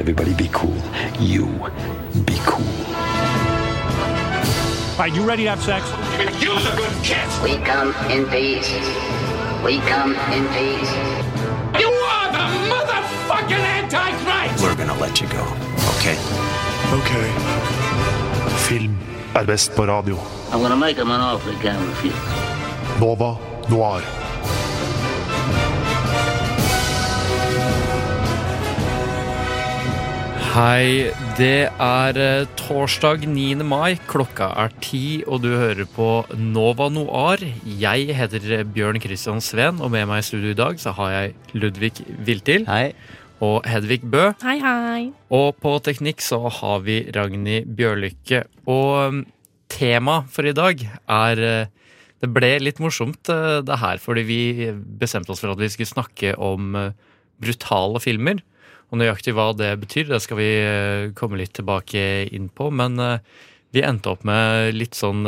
Everybody be cool. You be cool. All right, you ready to have sex? Use a good kiss. We come in peace. We come in peace. You are the motherfucking Antichrist! We're gonna let you go, okay? Ok. Film er best på radio. Nova Noir. Hei, det er eh, torsdag 9. mai. Klokka er ti, og du hører på Nova Noir. Jeg heter Bjørn Christian Sveen, og med meg i studio i dag så har jeg Ludvig Viltil Hei. Og Hedvig Bø. Hei, hei. Og på teknikk så har vi Ragnhild Bjørlykke. Og temaet tema for i dag er eh, Det ble litt morsomt eh, det her, fordi vi bestemte oss for at vi skulle snakke om eh, brutale filmer. Og nøyaktig hva det betyr, det skal vi komme litt tilbake inn på. Men vi endte opp med litt sånn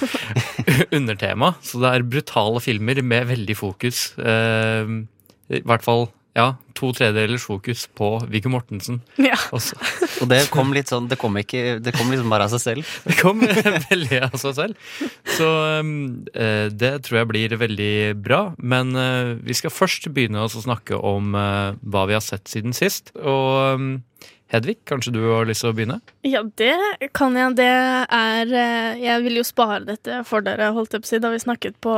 undertema. Så det er brutale filmer med veldig fokus. I hvert fall ja, to tredjedelers fokus på Viggo Mortensen. Ja. Også. Og det kom litt sånn Det kom, ikke, det kom liksom bare av seg selv. Det kom veldig av seg selv. Så um, eh, det tror jeg blir veldig bra. Men eh, vi skal først begynne å snakke om eh, hva vi har sett siden sist. Og um, Hedvig, kanskje du har lyst til å begynne? Ja, det kan jeg. Det er eh, Jeg vil jo spare dette for dere, holdt jeg på å si, da vi snakket på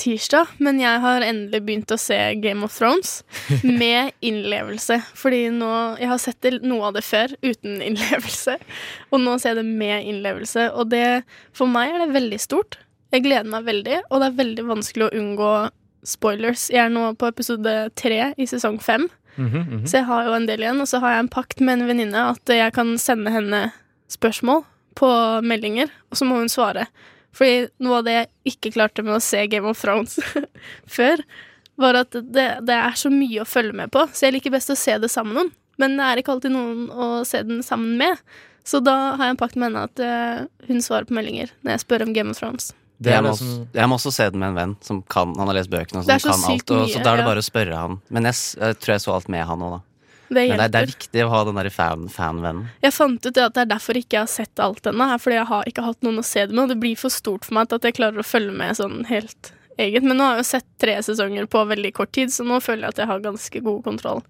tirsdag. Men jeg har endelig begynt å se Game of Thrones med innlevelse. Fordi nå Jeg har sett noe av det før uten innlevelse, og nå ser jeg det med innlevelse. Og det For meg er det veldig stort. Jeg gleder meg veldig, og det er veldig vanskelig å unngå spoilers. Jeg er nå på episode tre i sesong fem. Så jeg har jo en del igjen, og så har jeg en pakt med en venninne at jeg kan sende henne spørsmål på meldinger, og så må hun svare. Fordi noe av det jeg ikke klarte med å se Game of Thrones før, var at det, det er så mye å følge med på, så jeg liker best å se det sammen med noen. Men det er ikke alltid noen å se den sammen med. Så da har jeg en pakt med henne at eh, hun svarer på meldinger når jeg spør om Game of Thrones. Det jeg, må som jeg må også se den med en venn som kan Han har lest bøkene, og Det er som så kan sykt alt. Og, så da er det ja. bare å spørre han. Men jeg, jeg tror jeg så alt med han òg, da. Det Men det, er- det er viktig å ha den der fan, fan-vennen. Jeg fant ut at det er derfor ikke jeg har sett alt ennå. Fordi jeg har ikke hatt noen å se det med, og det blir for stort for meg at jeg klarer å følge med sånn helt eget. Men nå har jeg jo sett tre sesonger på veldig kort tid, så nå føler jeg at jeg har ganske god kontroll.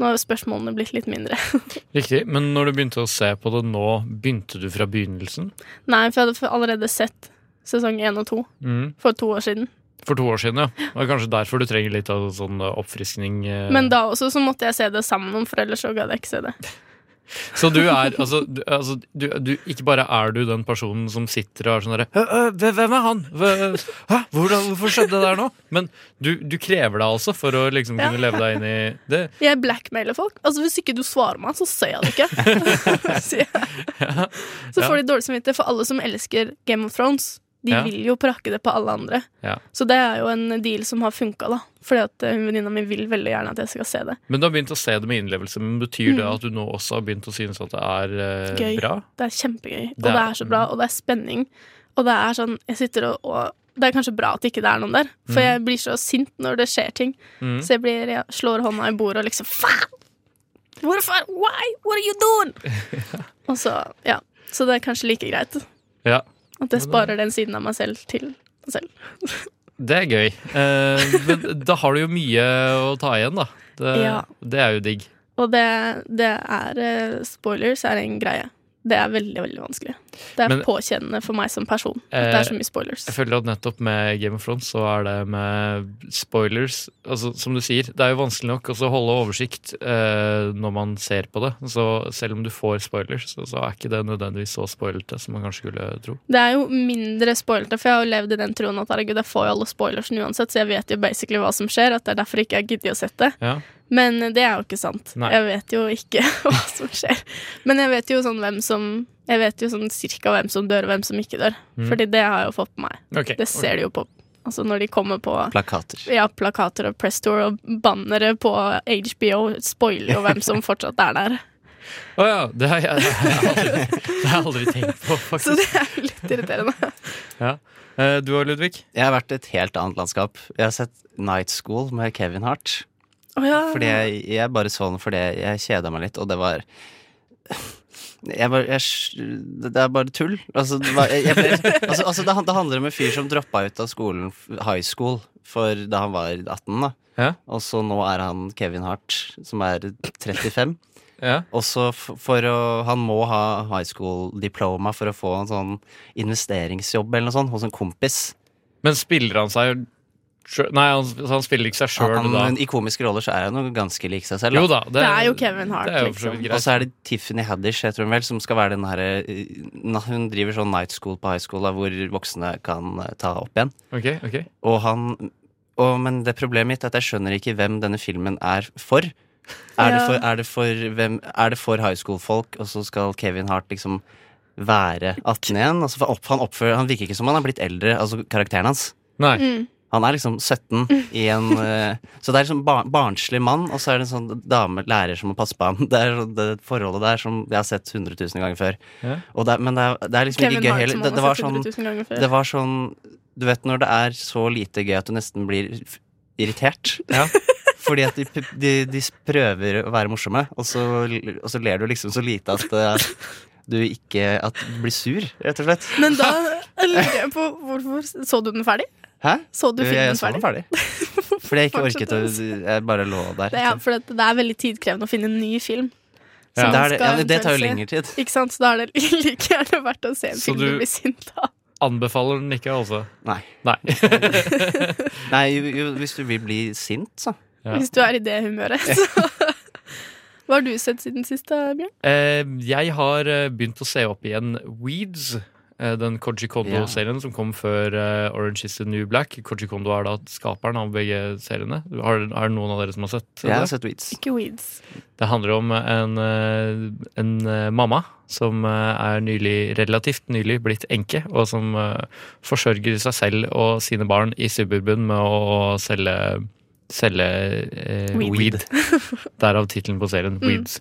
Nå har jo spørsmålene blitt litt mindre. Riktig. Men når du begynte å se på det nå, begynte du fra begynnelsen? Nei, for jeg hadde allerede sett sesong én og to Mm. for to år siden. For to år siden, ja. Det er kanskje derfor du trenger litt av sånn eh, oppfriskning. eh. Men da også så måtte jeg se det sammen for ellers så gadd jeg ikke se det. Så du er altså, du, altså du, du, Ikke bare er du den personen som sitter og er sånn derre Hvem er han? Hæ? Hvordan, hvorfor skjedde det der nå? Men du, du krever deg altså for å liksom kunne leve deg inn i det. Jeg blackmailer folk. Altså Hvis ikke du svarer meg, så ser jeg det ikke. Så får de dårlig samvittighet for alle som elsker Game of Thrones. De Ja. vil jo prakke det på alle andre. Ja. Så det er jo en deal som har funka, da. Fordi at eh, venninna mi vil veldig gjerne at jeg skal se det. Men du har begynt å se det med innlevelse. Men Betyr det Mm. at du nå også har begynt å synes at det er eh, Gøy. bra? Det er kjempegøy. Og Det det er- er så bra, og det er spenning. Og det er sånn Jeg sitter og, og Det er kanskje bra at ikke det er noen der, for Mm. jeg blir så sint når det skjer ting. Mm. Så jeg blir, jeg slår hånda i bordet og liksom Faen! Hvorfor? Why? What are you doing? og så, ja. Så det er kanskje like greit Ja. At jeg sparer den siden av meg selv til meg selv. Det er gøy. Eh, men da har du jo mye å ta igjen, da. Det, Ja. det er jo digg. Og det, det er eh, Spoilers er en greie. Det er veldig, veldig vanskelig. Det er Men- påkjennende for meg som person. At det er så mye spoilers. Jeg føler at nettopp med Game of Thrones så er det med spoilers altså Som du sier, det er jo vanskelig nok å holde oversikt eh, når man ser på det. Så selv om du får spoilers, så, så er ikke det nødvendigvis så spoilete som man kanskje skulle tro. Det er jo mindre spoilete, for jeg har jo levd i den troen at herregud, jeg får jo alle spoilersen uansett, så jeg vet jo basically hva som skjer, at det er derfor ikke jeg gidder å sette. Ja. Men det er jo ikke sant. Nei. Jeg vet jo ikke hva som skjer. Men jeg vet jo sånn hvem som Jeg vet jo sånn cirka hvem som dør, og hvem som ikke dør. Mm. Fordi det har jeg jo fått på meg. Okay. Det ser de jo på Altså når de kommer på Plakater. ja, plakater og press tour og bannere på HBO, spoiler jo hvem som fortsatt er der. Å ja, det har jeg, det har jeg, aldri, det har jeg aldri tenkt på, faktisk. Så det er litt irriterende. Ja. Eh, Du og Ludvig? Jeg har vært et helt annet landskap. Jeg har sett Night School med Kevin Hart. Oh ja. Fordi jeg, jeg bare så den fordi jeg kjeda meg litt, og det var jeg bare, jeg, det er bare tull. Altså, det, var, jeg, ble, altså, altså det, det handler om en fyr som droppa ut av skolen, high school, for da han var 18. da Ja. Og så nå er han Kevin Hart, som er 35. Ja. Og så for å Han må ha high school-diploma for å få en sånn investeringsjobb eller noe sånt hos en kompis. Men spiller han seg Nei, han, han spiller ikke seg sjøl men I komiske roller så er han jo ganske lik seg selv. Jo da. det, Det er jo Kevin Hart, er jo liksom. Og så er det Tiffany Haddish, heter hun vel, som skal være den herre Hun driver sånn night school på high school da, hvor voksne kan eh, ta opp igjen. Ok, ok. Og han og, Men det problemet mitt er at jeg skjønner ikke hvem denne filmen er for. Er, det for, er, det for hvem, er det for high school-folk, og så skal Kevin Hart liksom være 18 igjen? Altså, for opp, han, oppfører, han virker ikke som han er blitt eldre, altså karakteren hans. Nei. Mm. Han er liksom 17 i en eh, Så det er liksom bar barnslig mann, og så er det en sånn dame, lærer, som må passe på ham. Det er det forholdet der som jeg har sett 100 000 ganger før. Og det, men det er, det er liksom ikke gøy heller. Det, det, var sånn, 100 000 ganger før. det var sånn Du vet når det er så lite gøy at du nesten blir irritert. Ja. Fordi at de, de, de prøver å være morsomme, og så, og så ler du liksom så lite at eh, du ikke At du blir sur, rett og slett. Men da lurer jeg på hvorfor Så du den ferdig? Hæ? Så du Jeg filmen så den ferdig? ferdig. Fordi jeg ikke orket å Jeg bare lå der. Det er, for det, det er veldig tidkrevende å finne en ny film. Ja. Det, er ja, det tar jo lengre tid. Ikke sant? Så da er det like gjerne verdt å se en Så film du- du blir sint av. Anbefaler den ikke, altså? Nei. Nei. Nei, jo, jo, hvis du vil bli sint, så. Ja. Hvis du er i det humøret. Så. Hva har du sett siden sist, da, Bjørn? Eh, jeg har eh, begynt å se opp igjen Weeds. Eh, Den Koji Kondo-serien som kom før eh, Orange is the New Black. Koji Kondo er da skaperen av begge seriene. Har, er det noen av dere som har sett det? Jeg har sett Weeds. Ikke Weeds. Det handler om en, eh, en mamma som er nylig, relativt nylig blitt enke, og som forsørger seg selv og sine barn i suburban med å selge Selge eh, Weed. weed. Derav tittelen på serien, Weeds.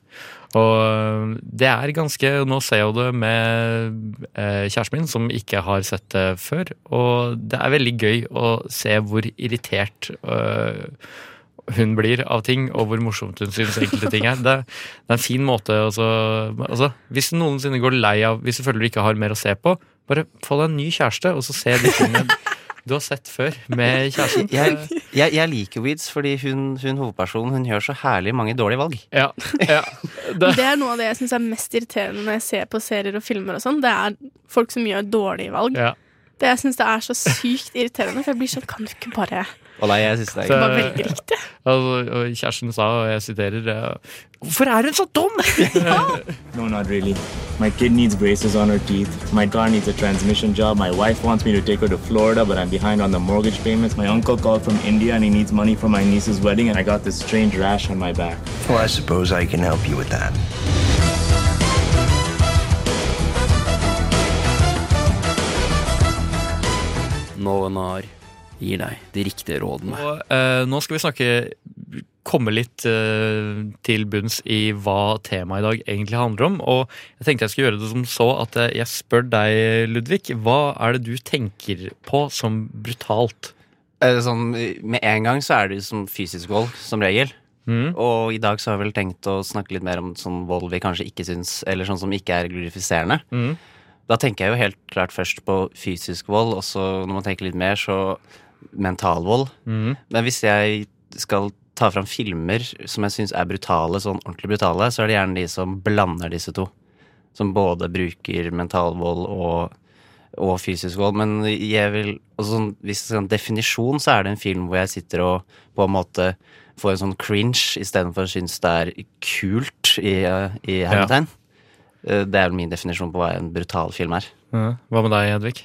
Og eh, det er ganske Nå ser jeg det med eh, kjæresten min, som ikke har sett det før. Og det er veldig gøy å se hvor irritert øh, hun blir av ting, og hvor morsomt hun syns enkelte ting er. Det, det er en fin måte også, altså, Hvis du noensinne går lei av Hvis du føler du ikke har mer å se på, bare få deg en ny kjæreste, og så se de tingene du har sett før med kjæresten. Jeg, jeg, jeg liker Weeds fordi hun, hun hovedpersonen hun gjør så herlig mange dårlige valg. Ja, ja. Det, Det er noe av det jeg syns er mest irriterende når jeg ser på serier og filmer og sånn. Det er folk som gjør dårlige valg. ja. Det jeg syns det er så sykt irriterende, for jeg blir sånn Kan du ikke bare, Og nei, jeg synes det Så- er bare velge riktig? Altså, og kjæresten sa, og jeg siterer Hvorfor er hun så dum?! No, not really. My kid needs braces on her teeth. My car needs a transmission job. My wife wants me to take her to Florida, but I'm behind on the mortgage payments. My uncle called from India and he needs money for my niece's wedding, and I got this strange rash on my back. Well, I suppose I can help you with that. Nånar gir deg de riktige rådene. Og, eh, nå skal vi snakke komme litt eh, til bunns i hva temaet i dag egentlig handler om. Og jeg tenkte jeg skulle gjøre det som så at eh, jeg spør deg, Ludvig. Hva er det du tenker på som brutalt? Eh, Sånn, med en gang så er det som fysisk vold, som regel. Mm. Og i dag så har jeg vel tenkt å snakke litt mer om sånn vold vi kanskje ikke syns Eller sånn som ikke er glorifiserende. Mm. Da tenker jeg jo helt klart først på fysisk vold, og så når man tenker litt mer, så mental vold. Mm. Men hvis jeg skal ta fram filmer som jeg syns er brutale, sånn ordentlig brutale, så er det gjerne de som blander disse to. Som både bruker mental vold og, og fysisk vold. Men jeg vil sånn, hvis det er en definisjon, så er det en film hvor jeg sitter og på en måte får en sånn cringe istedenfor å synes det er kult i, i hermetegn. Ja. Det er vel min definisjon på hva en brutal film er. Hva med deg, Hedvig?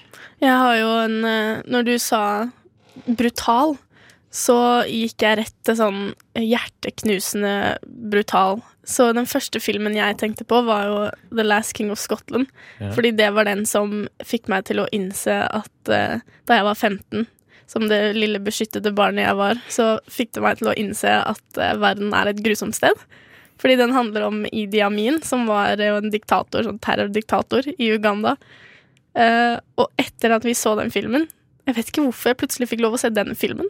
Jeg har jo en eh, Når du sa brutal, så gikk jeg rett til sånn hjerteknusende brutal. Så den første filmen jeg tenkte på, var jo The Last King of Scotland. Ja. Fordi det var den som fikk meg til å innse at uh, da jeg var 15, som det lille beskyttede barnet jeg var, så fikk det meg til å innse at uh, verden er et grusomt sted. Fordi den handler om Idi Amin, som var eh, en diktator, sånn terrordiktator i Uganda. Uh, og etter at vi så den filmen Jeg vet ikke hvorfor jeg plutselig fikk lov å se den filmen.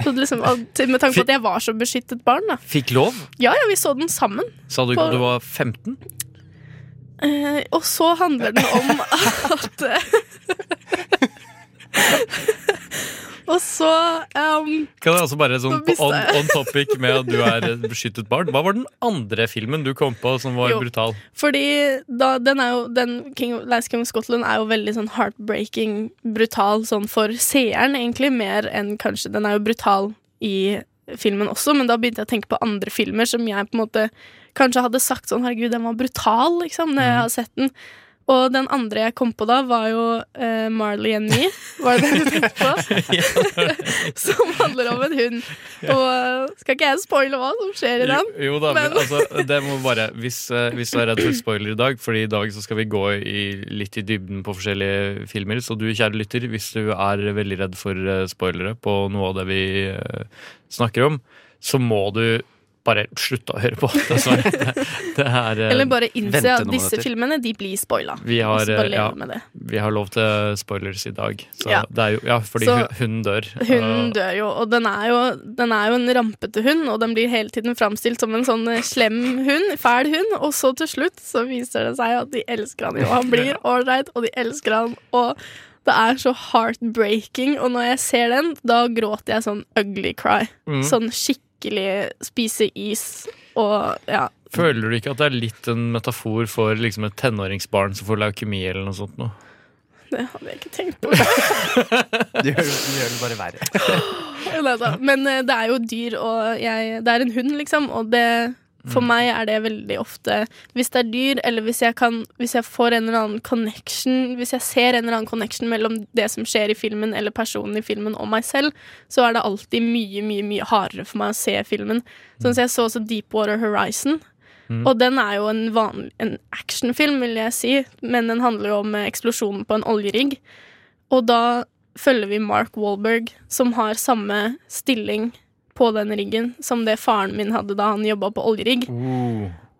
Så liksom, med tanke på at jeg var så beskyttet barn. da Fikk lov? Ja, ja, vi så den sammen. Sa du ikke at du var 15? Eh, og så handler den om at Og så um, Kan jeg også bare sånn on, on topic med at du er et beskyttet barn? Hva var den andre filmen du kom på som var Jo. brutal? Fordi da, den er jo den King, Last King of Scotland er jo veldig sånn heartbreaking, brutal sånn for seeren, egentlig, mer enn kanskje Den er jo brutal i filmen også, men da begynte jeg å tenke på andre filmer som jeg på en måte kanskje hadde sagt sånn Herregud, den var brutal, liksom, når jeg har sett den. Og den andre jeg kom på da, var jo uh, Marley and Me. Var det den du tenkte på? som handler om en hund. Og eh, skal ikke jeg spoile hva som skjer i den? Jo, jo da, men, Men- altså, det må bare hvis, eh, hvis du er redd for spoiler i dag, Fordi i dag så skal vi gå i, litt i dybden på forskjellige filmer. Så du, kjære lytter, hvis du er veldig redd for spoilere på noe av det vi snakker om, så må du bare slutte å høre på. Dessverre. Det, det er eh, Eller bare innse at disse minutter. filmene de blir spoila. vi har, eh, ja, vi har lov til spoilers i dag. Så Ja. det er jo, ja, fordi Så- hun, hunden dør. Hunden dør jo, og den er jo, den er jo en rampete hund, og den blir hele tiden framstilt som en sånn eh, slem hund, fæl hund, og så til slutt så viser det seg at de elsker han jo. Han blir ålreit, og de elsker han, og det er så heartbreaking, og når jeg ser den, da gråter jeg sånn ugly cry. Mm. Sånn skikkelig spise is, og ja. Føler du ikke at det er litt en metafor for liksom et tenåringsbarn som får leukemi eller noe sånt? Noe? Det hadde jeg ikke tenkt på. Du gjør, du gjør det bare verre. Men eh, det er jo dyr, og jeg, det er en hund, liksom. Og det, for meg er det veldig ofte Hvis det er dyr, eller hvis jeg, kan, hvis jeg får en eller annen connection Hvis jeg ser en eller annen connection mellom det som skjer i filmen, eller personen i filmen, og meg selv, så er det alltid mye, mye mye hardere for meg å se filmen. Sånn som jeg så også Deepwater Horizon. Mm. Og den er jo en, vanlig, en actionfilm, vil jeg si, men den handler jo om eh, eksplosjonen på en oljerigg. Og da følger vi Mark Wahlberg, som har samme stilling på den riggen som det faren min hadde da han jobba på oljerigg.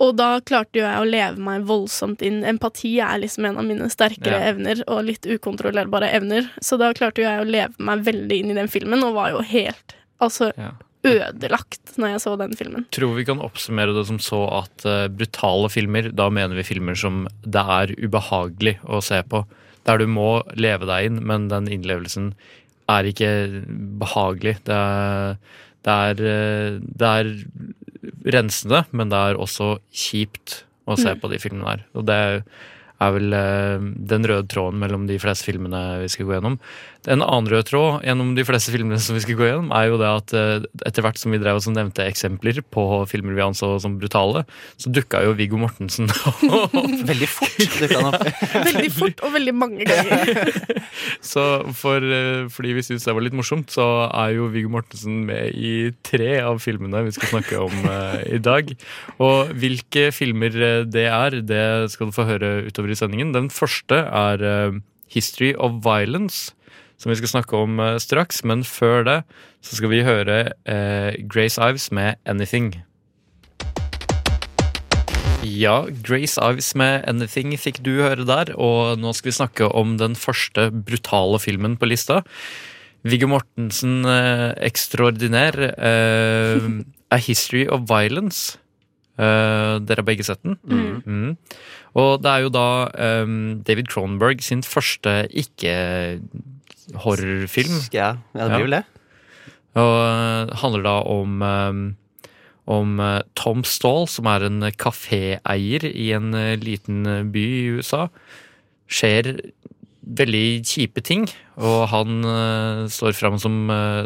Og da klarte jo jeg å leve meg voldsomt inn. Empati er liksom en av mine sterkere Ja. evner, og litt ukontrollerbare evner. Så da klarte jo jeg å leve meg veldig inn i den filmen, og var jo helt altså Ja. ødelagt når jeg så den filmen. Tror vi kan oppsummere det som så at uh, brutale filmer, da mener vi filmer som det er ubehagelig å se på. Der du må leve deg inn, men den innlevelsen er ikke behagelig. Det er, det er, eh, det er rensende, men det er også kjipt å se Mm. på de filmene der. Og det er vel eh, den røde tråden mellom de fleste filmene vi skal gå gjennom. En annen rød tråd gjennom de fleste filmene som vi skal gå gjennom, er jo det at eh, etter hvert som vi drev og som nevnte eksempler på filmer vi anså som brutale, så dukka jo Viggo Mortensen opp. Veldig fort dukka han opp. Veldig fort og veldig mange ganger. Så for, eh, fordi vi syntes det var litt morsomt, så er jo Viggo Mortensen med i tre av filmene vi skal snakke om eh, i dag. Og hvilke filmer det er, det skal du få høre utover i sendingen. Den første er History of Violence, som vi skal snakke om eh, straks. Men før det så skal vi høre eh, Grace Ives med Anything. Ja, Grace Ives med Anything fikk du høre der, og nå skal vi snakke om den første brutale filmen på lista. Viggo Mortensen, eh, ekstraordinær, eh, A History of Violence. Uh, dere har begge sett den. Mm. Mm. Og det er jo da um, David Cronenberg sin første ikke-horrorfilm. Ja, ja, det blir vel det. Og eh, handler da om eh, om eh, Tom Stall, som er en kaféeier i en liten by i USA. Skjer veldig kjipe ting, og han står som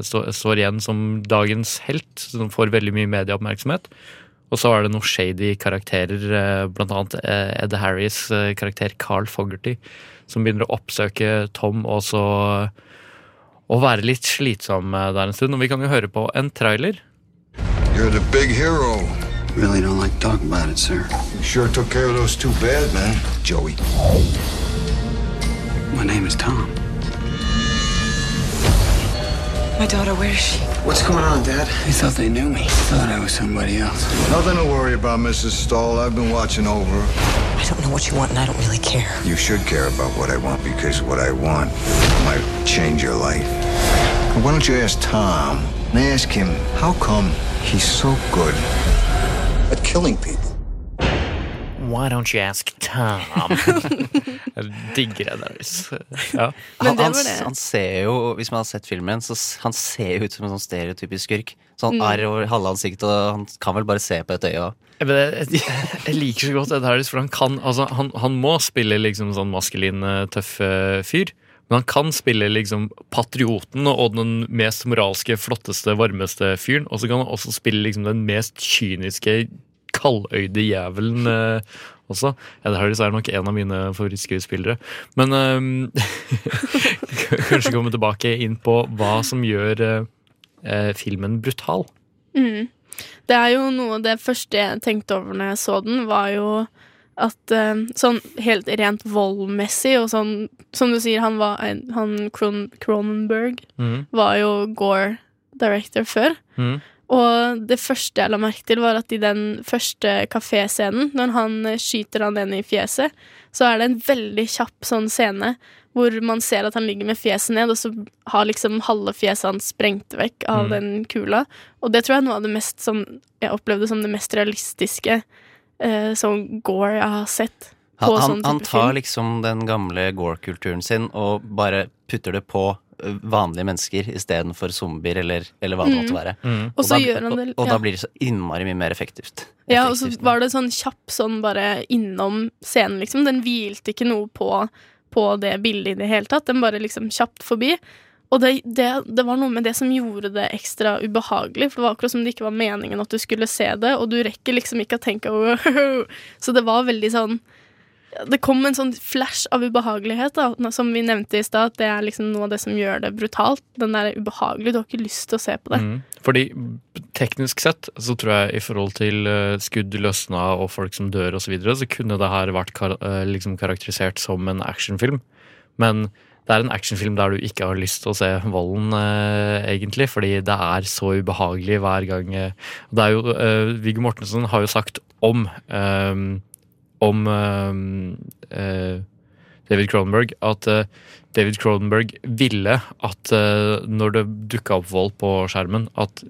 stå- står igjen som dagens helt, som får veldig mye medieoppmerksomhet. Og så er det noen shady karakterer, blant annet Ed Harris eh, karakter Carl Fogerty, som begynner å oppsøke Tom og så og være litt slitsom eh, der en stund. Og vi kan jo høre på en trailer. You're the big hero. Really don't like talking talk about it, sir. You sure took care of those two bad men, Joey. My name is Tom. My daughter, where is she? What's going on, Dad? They thought they knew me. Thought I was somebody else. Nothing to worry about, Mrs. Stahl. I've been watching over. her. I don't know what you want, and I don't really care. You should care about what I want because what I want might change your life. Why don't you ask Tom and ask him how come he's so good at killing people? Why don't you ask Tom? Jeg digger det der. Ja. Han, han, han ser jo, hvis man har sett filmen, så han ser jo ut som en sånn stereotypisk skurk. Sånn Mm. arr over halve ansiktet, og han kan vel bare se på et øye. Jeg, jeg, jeg liker så godt Ed Harris, for han kan altså, han, han må spille liksom sånn maskulin, eh, tøff eh, fyr. Men han kan spille liksom patrioten og den mest moralske, flotteste, varmeste fyren. Og så kan han også spille liksom den mest kyniske, kaldøyde jævelen eh, også. Ed Harris er nok en av mine favorittskuespillere. Men eh, kanskje komme tilbake inn på hva som gjør eh, filmen brutal. Mm. Det er jo noe det første jeg tenkte over når jeg så den, var jo at eh, sånn helt rent voldmessig og sånn Som du sier, han var han Kron Cronenberg mm. var jo Gore director før. Mhm. Og det første jeg la merke til, var at i den første kaféscenen, når han skyter han ene i fjeset, så er det en veldig kjapp sånn scene hvor man ser at han ligger med fjeset ned, og så har liksom halve fjeset hans sprengt vekk av Mm. den kula. Og det tror jeg er noe av det mest som Jeg opplevde som det mest realistiske eh, sånn Gore jeg har sett. På Han, han, sånn han tar film. liksom den gamle Gore-kulturen sin og bare putter det på vanlige mennesker istedenfor zombier eller, eller hva det Mm. måtte være. Og og, da, gjør han det- ja. og da blir det så innmari mye mer effektivt. Ja, og så var det sånn kjapp sånn bare innom scenen, liksom. Den hvilte ikke noe på, på det bildet i det hele tatt. Den bare liksom kjapt forbi. Og det, det, det var noe med det som gjorde det ekstra ubehagelig, for det var akkurat som det ikke var meningen at du skulle se det, og du rekker liksom ikke å tenke «Wow». Så det var veldig sånn Det kom en sånn flash av ubehagelighet, da, som vi nevnte i stad, det er liksom noe av det som gjør det brutalt. Den der ubehagelige, du har ikke lyst til å se på det. Mm. Fordi teknisk sett så tror jeg i forhold til eh, skudd løsna og folk som dør osv., så, videre, så kunne det her vært kar eh, liksom karakterisert som en actionfilm. Men det er en actionfilm der du ikke har lyst til å se volden, eh, egentlig, fordi det er så ubehagelig hver gang. eh, det er jo, eh, Viggo Mortensen har jo sagt om eh, om eh, eh, David Cronenberg at eh, David Cronenberg ville at eh, når det dukka opp vold på skjermen, at,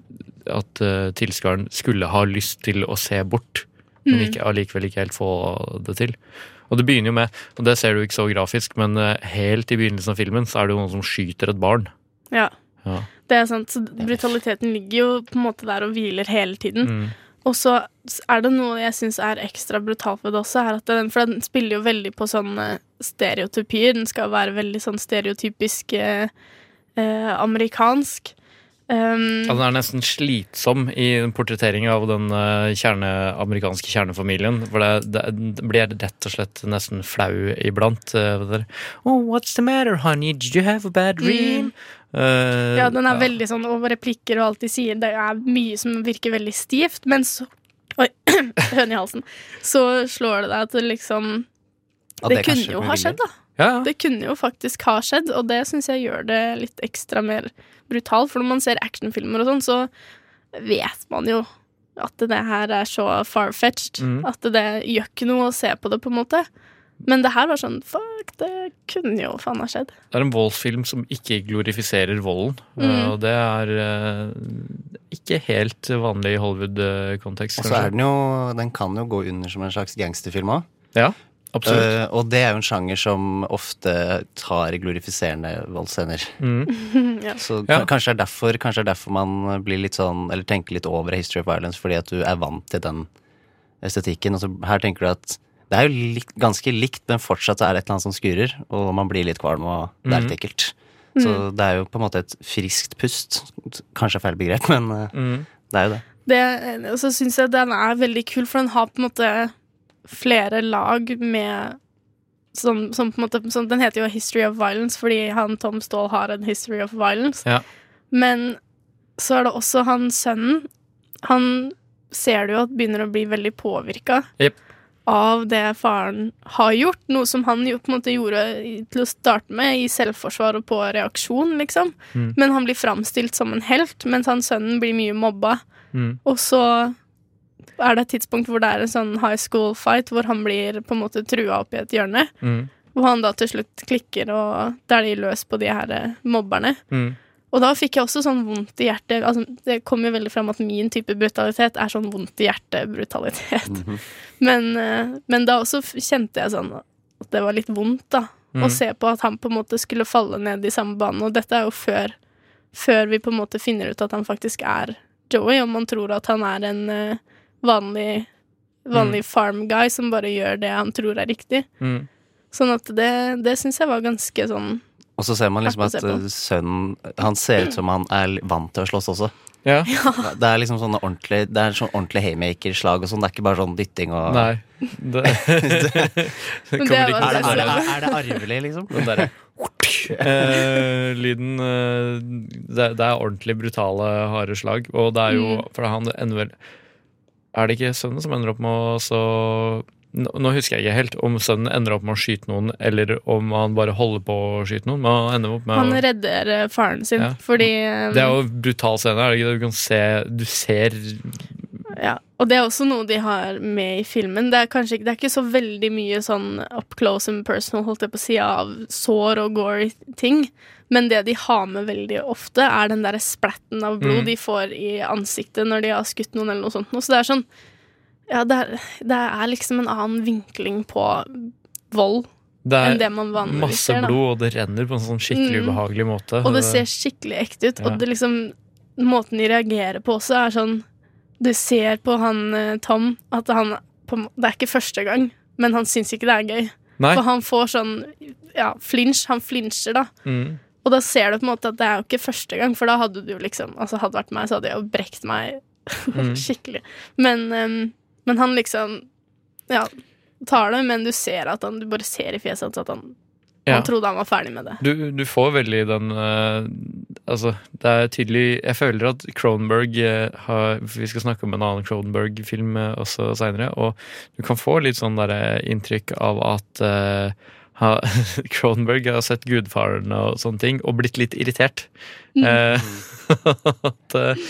at tilskueren skulle ha lyst til å se bort, men Mm. ikke, allikevel ikke helt få det til. Og det begynner jo med, og det ser du ikke så grafisk, men helt i begynnelsen av filmen så er det jo noen som skyter et barn. Ja. Ja. Det er sant, så brutaliteten ligger jo på en måte der og hviler hele tiden. Mm. Og så er det noe jeg syns er ekstra brutalt ved det også, den, for den spiller jo veldig på sånne stereotypier. Den skal være veldig sånn stereotypisk eh, eh, amerikansk. Um, Ja, den er nesten slitsom i portretteringen av den eh, kjerne, amerikanske kjernefamilien. For det, det, det blir rett og slett nesten flau iblant. Uh, Oh, what's the matter, honey? Did you have a bad dream? Eh, ja, den er veldig sånn over replikker og alt de sier. Det er mye som virker veldig stivt, men så Oi, høne i halsen. Så slår det deg at det liksom ja, Det det kunne jo ha skjedd, da. Det kunne jo faktisk ha skjedd, og det syns jeg gjør det litt ekstra mer brutalt. For når man ser actionfilmer og sånn, så vet man jo at det her er så far-fetched. Mm. At det gjør ikke noe å se på det, på en måte. Men det her var sånn fuck, det kunne jo faen ha skjedd. Det er en voldsfilm som ikke glorifiserer volden. Mm. Og det er eh, ikke helt vanlig i Hollywood-kontekst. Og så er den jo Den kan jo gå under som en slags gangsterfilm òg. Ja, absolutt. Eh, og det er jo en sjanger som ofte tar glorifiserende voldsscener. Mm. ja. Så Ja. kanskje, det er derfor, kanskje det er derfor man blir litt sånn Eller tenker litt over History of Violence, fordi at du er vant til den estetikken. Og så her tenker du at det er jo likt, ganske likt, men fortsatt er det et eller annet som skurer, og man blir litt kvalm, og det er litt ekkelt. Så det er jo på en måte et friskt pust. Kanskje feil begrep, men Mm. det er jo det. Det, og så syns jeg den er veldig kul, for den har på en måte flere lag med som, som på en måte som, Den heter jo History of Violence fordi han Tom Ståhl har en History of Violence. Ja. Men så er det også han sønnen. Han ser du jo at begynner å bli veldig påvirka. Jep. Av det faren har gjort, noe som han jo på en måte gjorde til å starte med i selvforsvar og på reaksjon, liksom. Mm. Men han blir framstilt som en helt, mens han sønnen blir mye mobba. Mm. Og så er det et tidspunkt hvor det er en sånn high school fight, hvor han blir på en måte trua opp i et hjørne. Mm. Hvor han da til slutt klikker, og da er de løs på de her mobberne. Mm. Og da fikk jeg også sånn vondt i hjertet. Altså, det kom jo veldig fram at min type brutalitet er sånn vondt i hjertet-brutalitet. men, -hmm. men da også kjente jeg sånn at det var litt vondt, da. Mm. Å se på at han på en måte skulle falle ned i samme bane. Og dette er jo før, før vi på en måte finner ut at han faktisk er Joey, og man tror at han er en vanlig, vanlig, mm. farm guy som bare gjør det han tror er riktig. Mm. Sånn at det, det syns jeg var ganske sånn Og så ser man liksom at eh, sønnen Han ser ut som han er vant til å slåss også. Ja. Det er liksom sånne ordentlig Det er sånn ordentlig haymaker-slag og sånn. Det er ikke bare sånn dytting og Nei. Det, det det kommer er, det, er, det, er det arvelig, liksom? Den derre eh, lyden eh, det, det er ordentlig brutale, harde slag. Og det er jo Mm. For han ender vel Er det ikke sønnen som ender opp med å så nå, husker jeg ikke helt om sønnen ender opp med å skyte noen, eller om han bare holder på å skyte noen. Han ender opp med Han å redder eh, faren sin, Ja. fordi eh, Det er jo en brutal scene. Er det ikke det? Du kan se Du ser Ja, og det er også noe de har med i filmen. Det er kanskje ikke, det er ikke så veldig mye sånn up close and personal, holdt jeg på å si, av sår og gory ting. Men det de har med veldig ofte, er den derre splatten av blod Mm. de får i ansiktet når de har skutt noen, eller noe sånt. Så det er sånn Ja, det er, det er liksom en annen vinkling på vold Det er det masse ser. blod, og det renner på en sånn skikkelig Mm. ubehagelig måte. Og det ser skikkelig ekte ut. Ja. Og det liksom måten de reagerer på også, er sånn Du ser på han eh, Tom at han på, Det er ikke første gang, men han syns ikke det er gøy. Nei. For han får sånn Ja, flinsj. Han flinsjer, da. Mm. Og da ser du på en måte at det er jo ikke første gang, for da hadde du jo liksom Altså hadde det vært meg, så hadde jeg jo brekt meg Mm. skikkelig. Men, em, men han liksom Ja, tar det, men du ser at han Du bare ser i fjeset hans at han Ja. Han trodde han var ferdig med det. Du, du får veldig den uh, Altså, det er tydelig Jeg føler at Cronenberg uh, har Vi skal snakke om en annen Cronenberg-film uh, også seinere, og du kan få litt sånn derre inntrykk av at ha, Cronenberg har sett Gudfaren og sånne ting, og blitt litt irritert. Mm. Eh, at eh,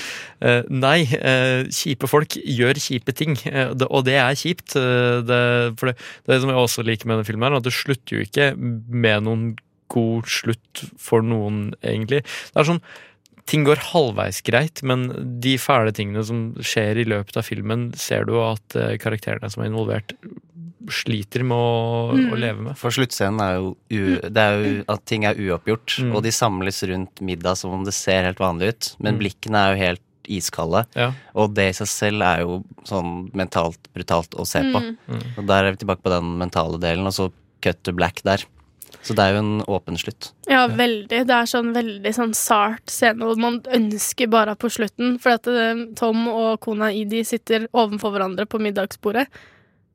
eh, Nei, eh, kjipe folk gjør kjipe ting, eh, det, og det er kjipt. det, for det, det som jeg også liker med denne filmen, er at det slutter jo ikke med noen god slutt for noen, egentlig. Det er sånn Ting går halvveis greit, men de fæle tingene som skjer i løpet av filmen, ser du at karakterene som er involvert, sliter med å, Mm. å leve med. For sluttscenen er jo, u, det er jo at ting er uoppgjort, Mm. og de samles rundt middag som om det ser helt vanlig ut, men Mm. blikkene er jo helt iskalde. Ja. Og det i seg selv er jo sånn mentalt brutalt å se på. Mm. Mm. Og der er vi tilbake på den mentale delen, og så cut to black der. Så det er jo en åpen slutt. Ja, veldig. Det er sånn veldig sånn sart scene, og man ønsker bare på slutten. For at eh, Tom og kona Idi sitter ovenfor hverandre på middagsbordet.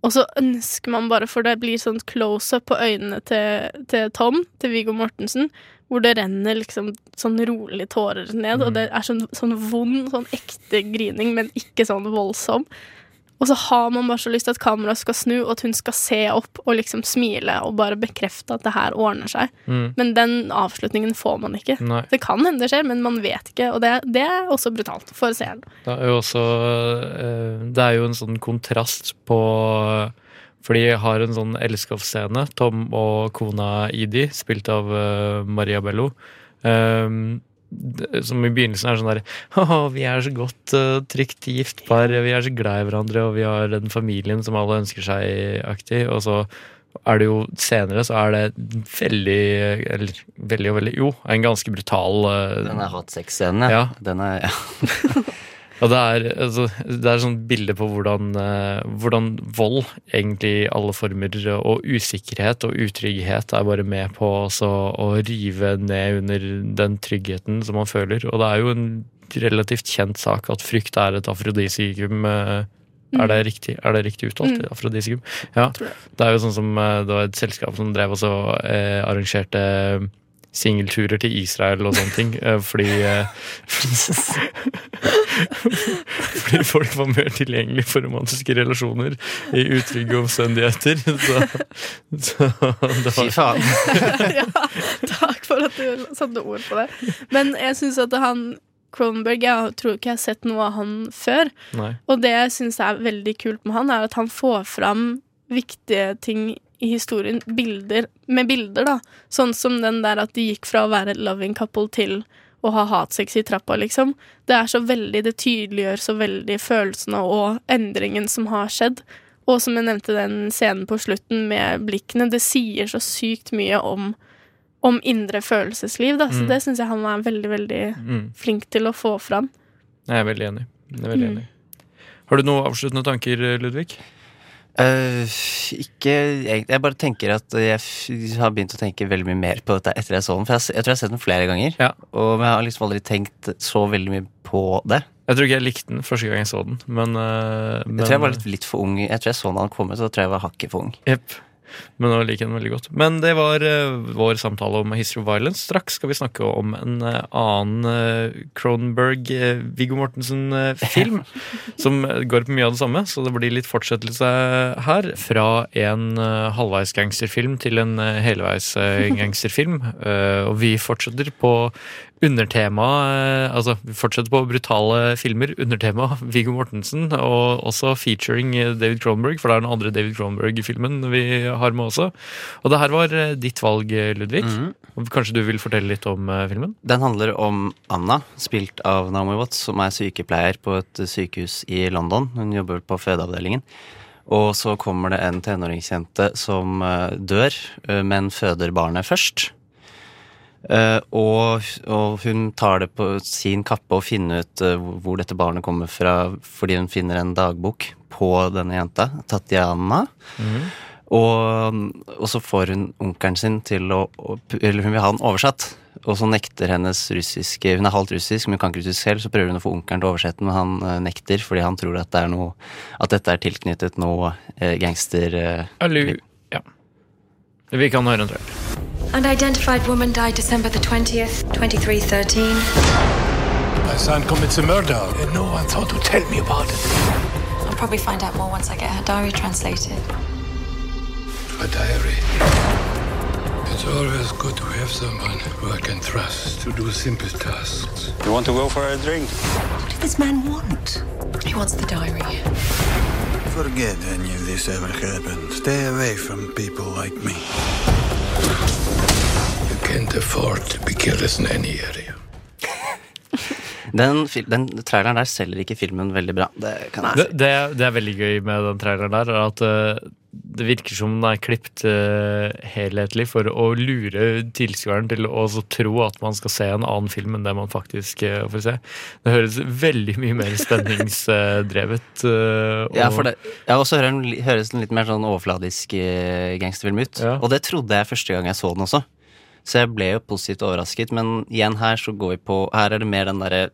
Og så ønsker man bare, for det blir sånn close-up på øynene til, til Tom, til Viggo Mortensen, hvor det renner liksom sånn rolig tårer ned, og det er sånn, sånn vond, sånn ekte grining, men ikke sånn voldsom. Og så har man bare så lyst til at kameraet skal snu, og at hun skal se opp og liksom smile og bare bekrefte at det her ordner seg. Mm. Men den avslutningen får man ikke. Nei. Det kan hende det skjer, men man vet ikke. Og det, det er også brutalt for seeren. Det er jo også eh, Det er jo en sånn kontrast på Fordi jeg har en sånn elskovsscene. Tom og kona Idi, spilt av eh, Maria Bello. d- som i begynnelsen er sånn der Å, vi er så godt uh, trygt gift par, vi er så glad i hverandre, og vi har den familien som alle ønsker seg-aktig. Og så er det jo senere så er det veldig Eller veldig og veldig Jo, en ganske brutal uh, Den er hot sex-scenen, ja. Den er, ja. Og det er, altså, det er sånn bilde på hvordan, eh, hvordan vold, egentlig i alle former, og usikkerhet og utrygghet er bare med på også å rive ned under den tryggheten som man føler. Og det er jo en relativt kjent sak at frykt er et afrodisikum. eh, Er det riktig, er det riktig uttalt? Mm. Afrodisikum? Ja. Det er jo sånn som eh, det var et selskap som drev og så eh, arrangerte singelturer til Israel og sånne ting. eh, Fordi eh, Fordi folk var mer tilgjengelig for romantiske relasjoner i utrygge omstendigheter. Så, så det Fy faen. ja, takk for at du satte ord på det. Men jeg syns at han Cronenberg Jeg tror ikke jeg har sett noe av han før. Nei. Og det jeg syns er veldig kult med han, er at han får fram viktige ting i historien. Bilder med bilder, da. Sånn som den der at de gikk fra å være et loving couple til å ha hatsex i trappa, liksom. Det er så veldig Det tydeliggjør så veldig følelsene og endringen som har skjedd. Og som jeg nevnte, den scenen på slutten med blikkene, det sier så sykt mye om om indre følelsesliv, da. Så Mm. det syns jeg han er veldig, veldig Mm. flink til å få fram. Jeg er veldig enig. Jeg er veldig Mm. enig. Har du noen avsluttende tanker, Ludvig? Eh, ikke egentlig. Jeg bare tenker at jeg har begynt å tenke veldig mye mer på dette etter jeg så den. For jeg, jeg tror jeg har sett den flere ganger, og men jeg har liksom aldri tenkt så veldig mye på det. Jeg tror ikke jeg likte den første gang jeg så den, men, eh, men Jeg tror jeg var litt, litt for ung. Jeg tror jeg så den da den kom ut, så tror jeg var hakket for ung. Jepp. Men nå liker jeg den veldig godt. Men det var eh, vår samtale om History of Violence. Straks skal vi snakke om en eh, annen uh, Cronenberg-Viggo Mortensen-film. som går på mye av det samme, så det blir litt fortsettelse her. Fra en halvveis gangsterfilm til en helveis eh, gangsterfilm. Eh, og vi fortsetter på undertema eh, Altså, vi fortsetter på brutale filmer. Undertema Viggo Mortensen, og også featuring eh, David Cronenberg, for det er den andre David Cronenberg-filmen vi har med også. Og det her var eh, ditt valg, Ludvig. Og Kanskje du vil fortelle litt om filmen? Den handler om Anna, spilt av Naomi Watts, som er sykepleier på et sykehus i London. Hun jobber på fødeavdelingen. Og så kommer det en tenåringsjente som dør, men føder barnet først. Eh, og, og hun tar det på sin kappe å finne ut uh, hvor dette barnet kommer fra, fordi hun finner en dagbok på denne jenta, Tatjana. Og, og så får hun onkelen sin til å Eller hun vil ha den oversatt. Og så nekter hennes russiske Hun er halvt russisk, men hun kan ikke russisk selv. Så prøver hun å få onkelen til å oversette, men han uh, nekter fordi han tror at, det er noe, at dette er tilknyttet noe gangster... Eller, ja. Vi kan høre en trailer. Unidentified woman died December the 20th, 2313. My son commits a murder, and no one thought to tell me about it. I'll probably find out more once I get her diary translated. A diary. It's always good to have someone who I can trust to do simple tasks. You want to go for a drink? What did this man want? He wants the diary. Forget any of this ever happened. Stay away from people like me. Can't afford to be careless in any area. Den, den traileren der selger ikke filmen veldig bra. Det kan jeg Det, si. det, det er veldig gøy med den traileren der, er at uh, det virker som den er klippet uh, helhetlig for å lure tilskueren til å også tro at man skal se en annen film enn det man faktisk uh, får se. Det høres veldig mye mer spenningsdrevet uh, Ja, for det, ja, og så høres den litt mer sånn overfladisk gangsterfilm ut. Og det trodde jeg første gang jeg så den også. Så jeg ble jo positivt overrasket, men igjen her så går vi på Her er det mer den derre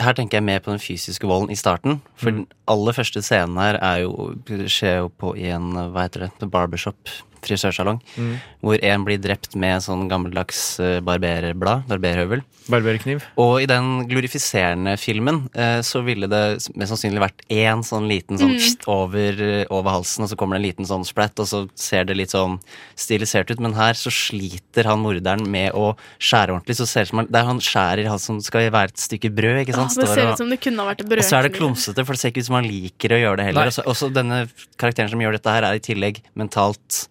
her tenker jeg mer på den fysiske volden i starten. For den aller første scenen her er jo, skjer jo på i en hva heter det, barbershop, frisørsalong, Mm. hvor en blir drept med sånn gammeldags eh, barberblad, barberhøvel. Barberkniv. Og i den glorifiserende filmen eh, så ville det mest sannsynlig vært én sånn liten sånn Mm. pst, over, eh, over halsen, og så kommer det en liten sånn splatt, og så ser det litt sånn stilisert ut. Men her så sliter han morderen med å skjære ordentlig. Så ser det, som han, det er han skjærer han som skal være et stykke brød, ikke sant? sant? det ser ut som det kunne ha vært og så er det klumsete, for det ser ikke ut som han liker å gjøre det heller. Også, Og så- Også denne karakteren som gjør dette her, er i tillegg mentalt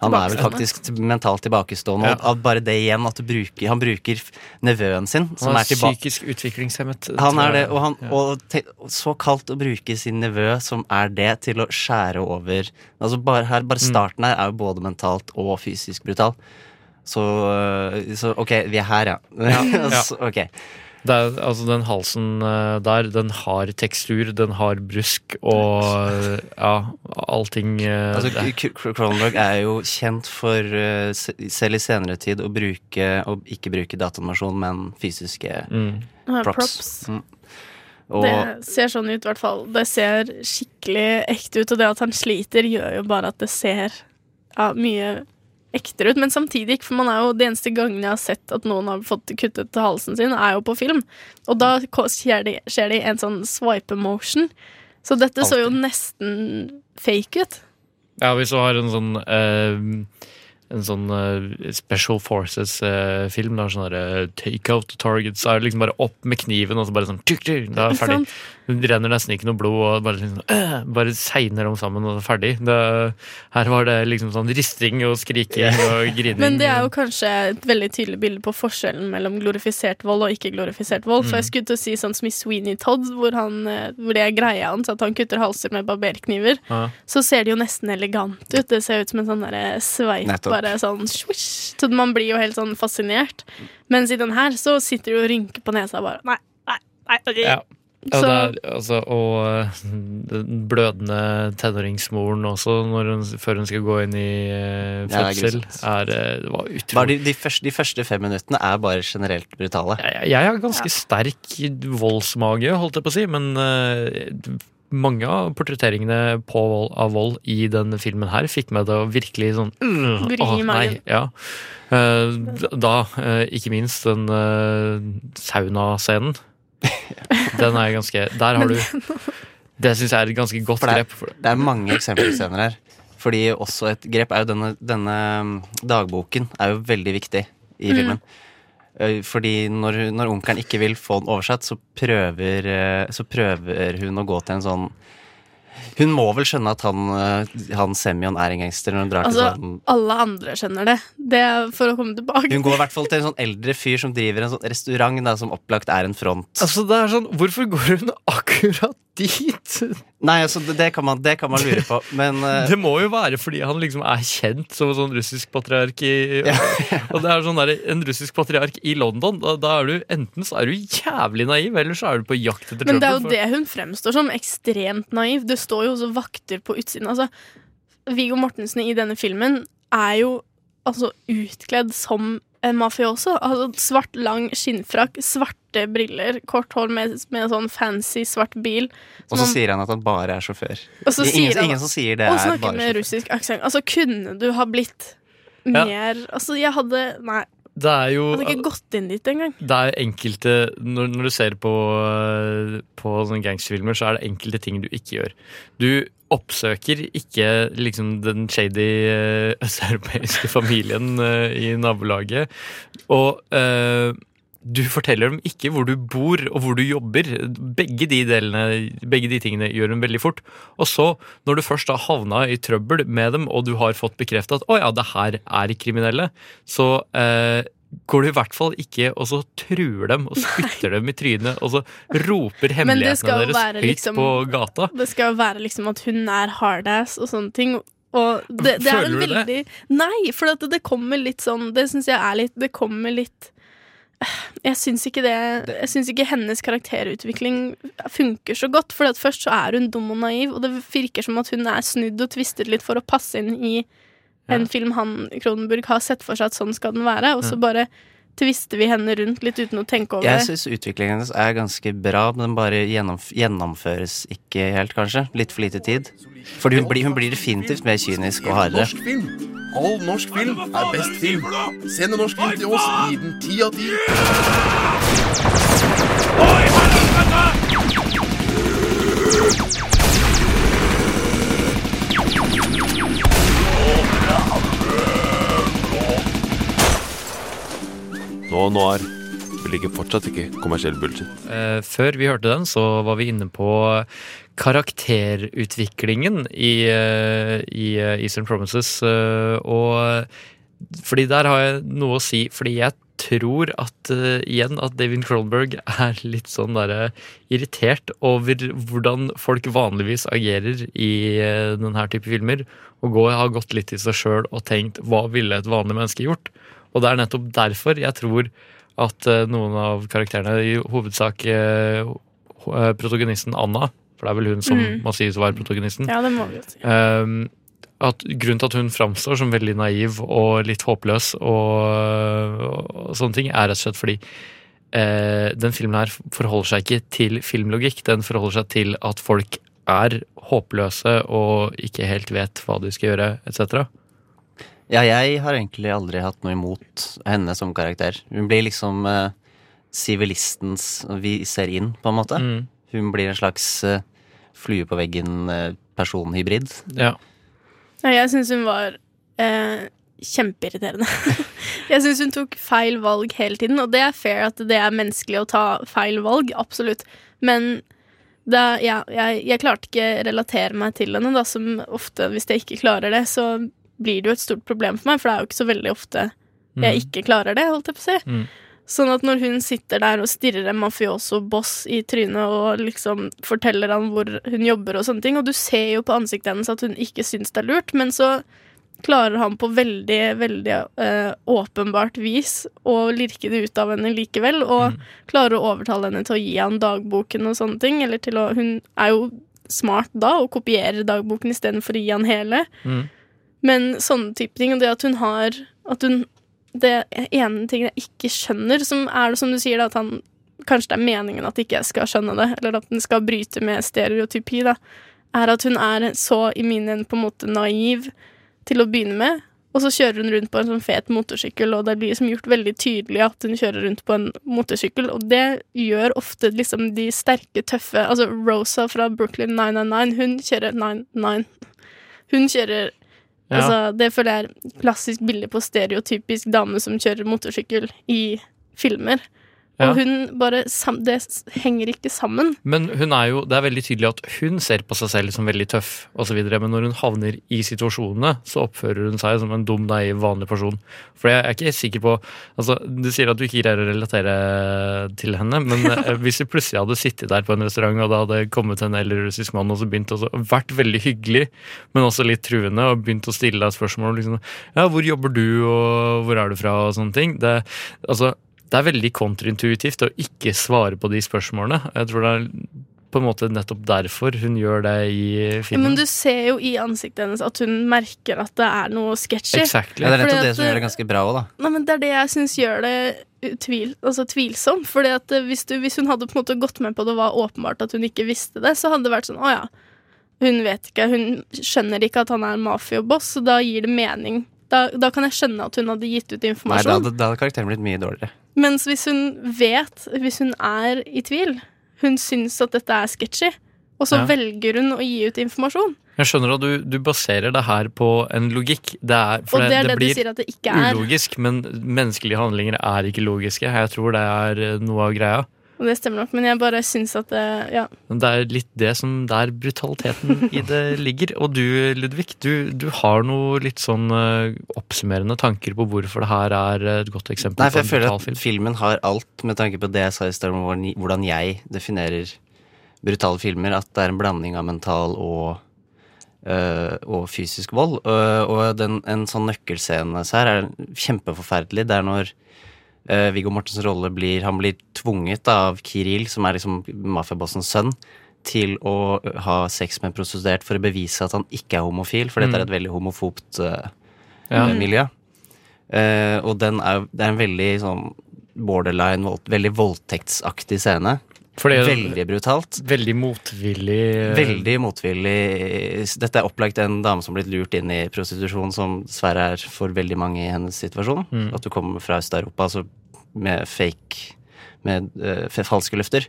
Han er vel faktisk mentalt tilbakestående. Ja. Og bare det igjen, at du bruker, han bruker nevøen sin, som Han er er tilbake psykisk utviklingshemmet. han er det, og, han, Ja. og te, så kaldt å bruke sin nevø som er det, til å skjære over Altså bare her, bare Mm. starten her er jo både mentalt og fysisk brutal. Så, øh, så ok, vi er her, ja. Ja. så, ok. Det er, altså Den halsen eh, der, den har tekstur, den har brusk og eh, ja, allting eh, Altså, Cronenberg er jo kjent for, øh, selv i senere tid, å bruke Å ikke bruke dataanimasjon, men fysiske Mm. Props. props. Mm. Og, Det ser sånn ut, i hvert fall. Det ser skikkelig ekte ut, og det at han sliter, gjør jo bare at det ser ja, mye ektere ut, men samtidig ikke, for man er jo det eneste gangen jeg har sett at noen har fått kuttet halsen sin, er jo på film. Og da skjer det, skjer det en sånn swipe motion. Så dette så jo nesten fake ut. Ja, hvis du har en sånn uh En sånn uh, Special Forces-film, da, sånn derre Take out the targets. så er det liksom bare opp med kniven, og så bare sånn tuk, tuk, Da er det ferdig. Det renner nesten ikke noe blod, og bare liksom øh, Bare segner dem sammen, og er ferdig. Det, her var det liksom sånn risting og skriking og grining. Men det er jo kanskje et veldig tydelig bilde på forskjellen mellom glorifisert vold og ikke glorifisert vold. For jeg Mm. skulle til å si sånn som i Sweeney Todd, hvor, han, eh, hvor det er greia hans, at han kutter halser med barberkniver. Ja. Så ser det jo nesten elegant ut. Det ser ut som en sånn derre sveip, Nettopp. bare sånn swish. Så man blir jo helt sånn fascinert. Mens i den her så sitter du og rynker på nesa bare Nei, nei, nei. ok. Ja. Ja, det er, altså, og øh, den blødende tenåringsmoren også, når hun, før hun skal gå inn i øh, Ja, fødsel, grusomt. er, øh, det var utrolig Bare de, de, første, de første fem minuttene er bare generelt brutale. Jeg, jeg har ganske sterk voldsmage, holdt jeg på å si, men uh, mange av portretteringene på vold, av vold i denne filmen her fikk meg til å virkelig sånn øh, Vri i nei, ja. Uh, da, ikke minst den saunascenen. Den er ganske Der har du Det syns jeg er et ganske godt For det, grep. For det er mange eksempelscener her. Fordi også et grep er jo denne, denne um, dagboken er jo veldig viktig i Mm. filmen. Mm. Fordi når, når onkelen ikke vil få den oversatt, så prøver, eh, så prøver hun å gå til en sånn Hun må vel skjønne at han, eh, han Semyon er en gangster når hun drar Altså, til sånn alle andre skjønner det. Det er for å komme tilbake. Hun går i hvert fall til en sånn eldre fyr som driver en sånn restaurant da, som opplagt er en front. Altså, det er sånn Hvorfor går hun akkurat dit? Nei, altså, det, det, kan man, det kan man lure på, men uh... Det må jo være fordi han liksom er kjent som sånn russisk patriark i Og det er sånn der, en russisk patriark i London. Da, da er du enten så er du jævlig naiv, eller så er du på jakt etter Men det er jo det hun fremstår som. Ekstremt naiv. Det står jo også vakter på utsiden. Altså, Viggo Mortensen i denne filmen er jo altså utkledd som en mafioso. Altså, svart, lang skinnfrakk, svarte briller, kort hår med, med en sånn fancy svart bil. Og så sier han at han bare er sjåfør. og så ingen, han- ingen som sier det er Og er snakker bare med russisk aksent. Altså, kunne du ha blitt Ja. mer Altså, jeg hadde Nei, Det er jo hadde ikke gått inn dit engang. det er enkelte Når, når du ser på, på sånne gangsterfilmer, så er det enkelte ting du ikke gjør. Du oppsøker ikke liksom den shady øh, østeuropeiske familien øh, i nabolaget. Og øh, du forteller dem ikke hvor du bor og hvor du jobber. Begge de, delene, begge de tingene gjør hun veldig fort. Og så, når du først har havna i trøbbel med dem, og du har fått bekrefta at å ja, det her er kriminelle, så eh, går du i hvert fall ikke og så truer dem og spytter dem i trynet, og så roper hemmelighetene deres høyt liksom- på gata. Det skal jo være liksom at hun er hardass og sånne ting. Og det, det er en Føler du det? Nei, for det, det kommer litt sånn Det syns jeg er litt Det kommer litt Jeg syns ikke det Jeg syns ikke hennes karakterutvikling funker så godt. For at først så er hun dum og naiv, og det virker som at hun er snudd og tvistet litt for å passe inn i en film han Kronenburg har sett for seg at sånn skal den være, og så Ja. bare tvister vi henne rundt litt uten å tenke over Jeg det. syns utviklingen hennes er ganske bra, men den bare gjennomf gjennomføres ikke helt, kanskje. Litt for lite tid. Fordi hun, blir- hun blir definitivt mer kynisk og hardere. All norsk film er best film. Send en norsk film til oss. Gi den ti av ti. Nå, Noir. Vi liker fortsatt ikke kommersiell bullshit. Eh, før vi hørte den, så var vi inne på karakterutviklingen i, eh, i eh, Eastern Promises. Og fordi der har jeg noe å si, fordi jeg tror at igjen at David Cronberg er litt sånn derre irritert over hvordan folk vanligvis agerer i denne type filmer, og går, har gått litt i seg sjøl og tenkt hva ville et vanlig menneske gjort? Og det er nettopp derfor jeg tror at eh, noen av karakterene, i hovedsak eh, eh, protagonisten Anna, for det er vel hun som Mm. må sies å være protagonisten, Ja, det må vi si. Ehm, at grunnen til at hun framstår som veldig naiv og litt håpløs og, og sånne ting, er rett og slett fordi eh, den filmen her forholder seg ikke til filmlogikk. Den forholder seg til at folk er håpløse og ikke helt vet hva de skal gjøre, etc. Ja, jeg har egentlig aldri hatt noe imot henne som karakter. Hun blir liksom eh, sivilistens Vi ser inn, på en måte. Mm. Hun blir en slags eh, flue på veggen-personhybrid. Ja. Ja, jeg syns hun var eh, kjempeirriterende. jeg syns hun tok feil valg hele tiden, og det er fair at det er menneskelig å ta feil valg, absolutt. Men da, ja, jeg, jeg klarte ikke relatere meg til henne, da, som ofte, hvis jeg ikke klarer det, så blir det jo et stort problem for meg, for det er jo ikke så veldig ofte jeg Mm. ikke klarer det, holdt jeg på å si. Mm. Sånn at når hun sitter der og stirrer en mafioso-boss i trynet og liksom forteller han hvor hun jobber og sånne ting, og du ser jo på ansiktet hennes at hun ikke syns det er lurt, men så klarer han på veldig, veldig eh, åpenbart vis å lirke det ut av henne likevel, og klarer å overtale henne til å gi han dagboken og sånne ting, eller til å Hun er jo smart da og kopierer dagboken istedenfor å gi han hele. Mm. Men sånne type ting, og det at hun har At hun Det ene tingen jeg ikke skjønner, som er det som du sier, da, at han Kanskje det er meningen at ikke jeg skal skjønne det, eller at den skal bryte med stereotypi, da, er at hun er så i mine øyne på en måte naiv til å begynne med, og så kjører hun rundt på en sånn fet motorsykkel, og det blir liksom gjort veldig tydelig at hun kjører rundt på en motorsykkel, og det gjør ofte liksom de sterke, tøffe Altså Rosa fra Brooklyn 999, hun kjører 99. Hun kjører Ja. Altså, det føler jeg er klassisk bilde på stereotypisk dame som kjører motorsykkel i filmer. Ja. Og hun bare Det henger ikke sammen. Men hun er jo, det er veldig tydelig at hun ser på seg selv som veldig tøff, og så videre, men når hun havner i situasjonene, så oppfører hun seg som en dum, naiv, vanlig person. For jeg er ikke sikker på altså, Du sier at du ikke greier å relatere til henne, men eh, hvis vi plutselig hadde sittet der på en restaurant, og det hadde kommet en eldre russisk mann og så begynt å vært veldig hyggelig, men også litt truende, og begynt å stille deg spørsmål liksom, Ja, hvor jobber du, og hvor er du fra, og sånne ting. Det, altså, det er veldig kontraintuitivt å ikke svare på de spørsmålene. Jeg tror det er på en måte nettopp derfor hun gjør det i filmen. men du ser jo i ansiktet hennes at hun merker at det er noe sketchy. Exactly. Ja, det er nettopp det som gjør det ganske bra òg, da. Nei, men Det er det jeg syns gjør det tvil, altså tvilsomt. Fordi at eh, hvis, du, hvis hun hadde på en måte gått med på det og var åpenbart at hun ikke visste det, så hadde det vært sånn å ja, hun vet ikke, hun skjønner ikke at han er en mafioboss, så da gir det mening. Da, da kan jeg skjønne at hun hadde gitt ut Nei, da informasjon. da hadde karakteren blitt mye dårligere. Mens hvis hun vet, hvis hun er i tvil, hun syns at dette er sketchy, og så Ja. velger hun å gi ut informasjon. Jeg skjønner at du, du baserer det her på en logikk. Det er, for Og det er det du blir sier at det ikke er. ulogisk, men menneskelige handlinger er ikke logiske. Jeg tror det er eh, noe av greia. Og det stemmer nok, men jeg bare syns at det Ja. Det er litt det som der brutaliteten i det ligger. Og du, Ludvig, du, du har noe litt sånn eh, oppsummerende tanker på hvorfor det her er et godt eksempel Nei, for jeg føler at film. filmen har alt, med tanke på det jeg sa i stad om hvordan- jeg definerer brutale filmer. At det er en blanding av mental og, øh, og fysisk vold. Og, og den, en sånn nøkkelscene så her er kjempeforferdelig. Det er når øh, Viggo Mortens rolle blir Han blir tvunget av Kiril, som er liksom mafiabossens sønn, til å ha sex med en prostituert for å bevise at han ikke er homofil, for dette er et veldig homofobt uh, Ja. miljø. Uh, og den er, det er en veldig sånn borderline, vold, veldig voldtektsaktig scene. Fordi- veldig brutalt. Veldig motvillig eh, Veldig motvillig. Dette er opplagt en dame som har blitt lurt inn i prostitusjon, som dessverre er for veldig mange i hennes situasjon. Mm. At du kommer fra Øst-Europa altså med fake Med uh, falske løfter.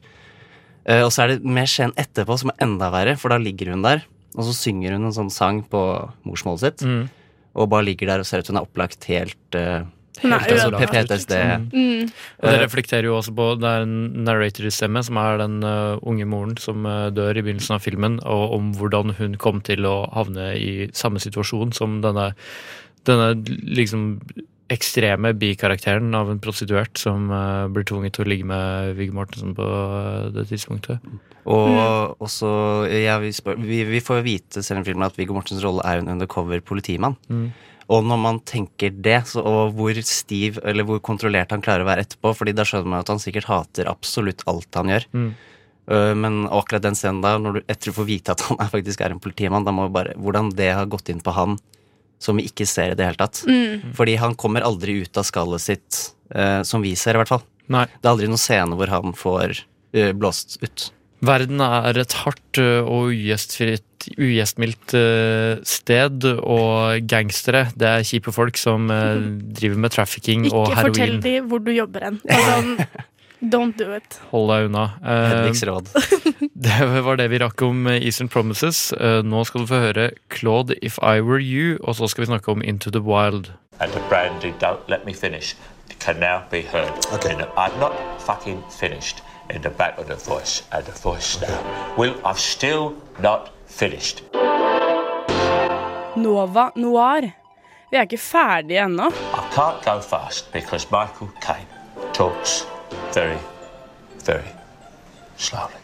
Uh, og så er det mer skjeen etterpå som er enda verre, for da ligger hun der, og så synger hun en sånn sang på morsmålet sitt, Mm. og bare ligger der og ser ut hun er opplagt helt uh, Er altså. PTSD. Mm. Og det reflekterer jo også på Det er en narrator-stemme, som er den uh, unge moren som uh, dør i begynnelsen av filmen, og om hvordan hun kom til å havne i samme situasjon som denne, denne liksom ekstreme bikarakteren av en prostituert som uh, blir tvunget til å ligge med Viggo Mortensen på det tidspunktet. Og også ja, vi, spør, vi, vi får jo vite selv om filmen at Viggo Mortensens rolle er en undercover politimann. Mm. Og når man tenker det, så, og hvor stiv eller hvor kontrollert han klarer å være etterpå, Fordi da skjønner man at han sikkert hater absolutt alt han gjør. Mm. Uh, men akkurat den scenen da, når du etter du får vite at han er faktisk er en politimann, da må bare Hvordan det har gått inn på han som vi ikke ser i det hele tatt. Mm. Fordi han kommer aldri ut av skallet sitt, uh, som vi ser, i hvert fall. Nei. Det er aldri noen scene hvor han får uh, blåst ut. Verden er et hardt og ugjestfritt, ugjestmildt sted, og gangstere, det er kjipe folk som driver med trafficking og heroin. Ikke fortell dem de hvor du jobber hen. Altså, don't do it. Hold deg unna. Eh, Hedvigs råd. det var det vi rakk om eh, Eastern Promises. Eh, Nå skal du få høre Claude If I Were You, og så skal vi snakke om Into the Wild. And the brandy, don't let me finish, can now be heard. Okay. I'm not fucking finished in the back of the voice at the voice now. Well, I'm still not finished. Nova Noir. Vi er ikke ferdige ennå. I can't go fast because Michael Caine talks very, very slowly.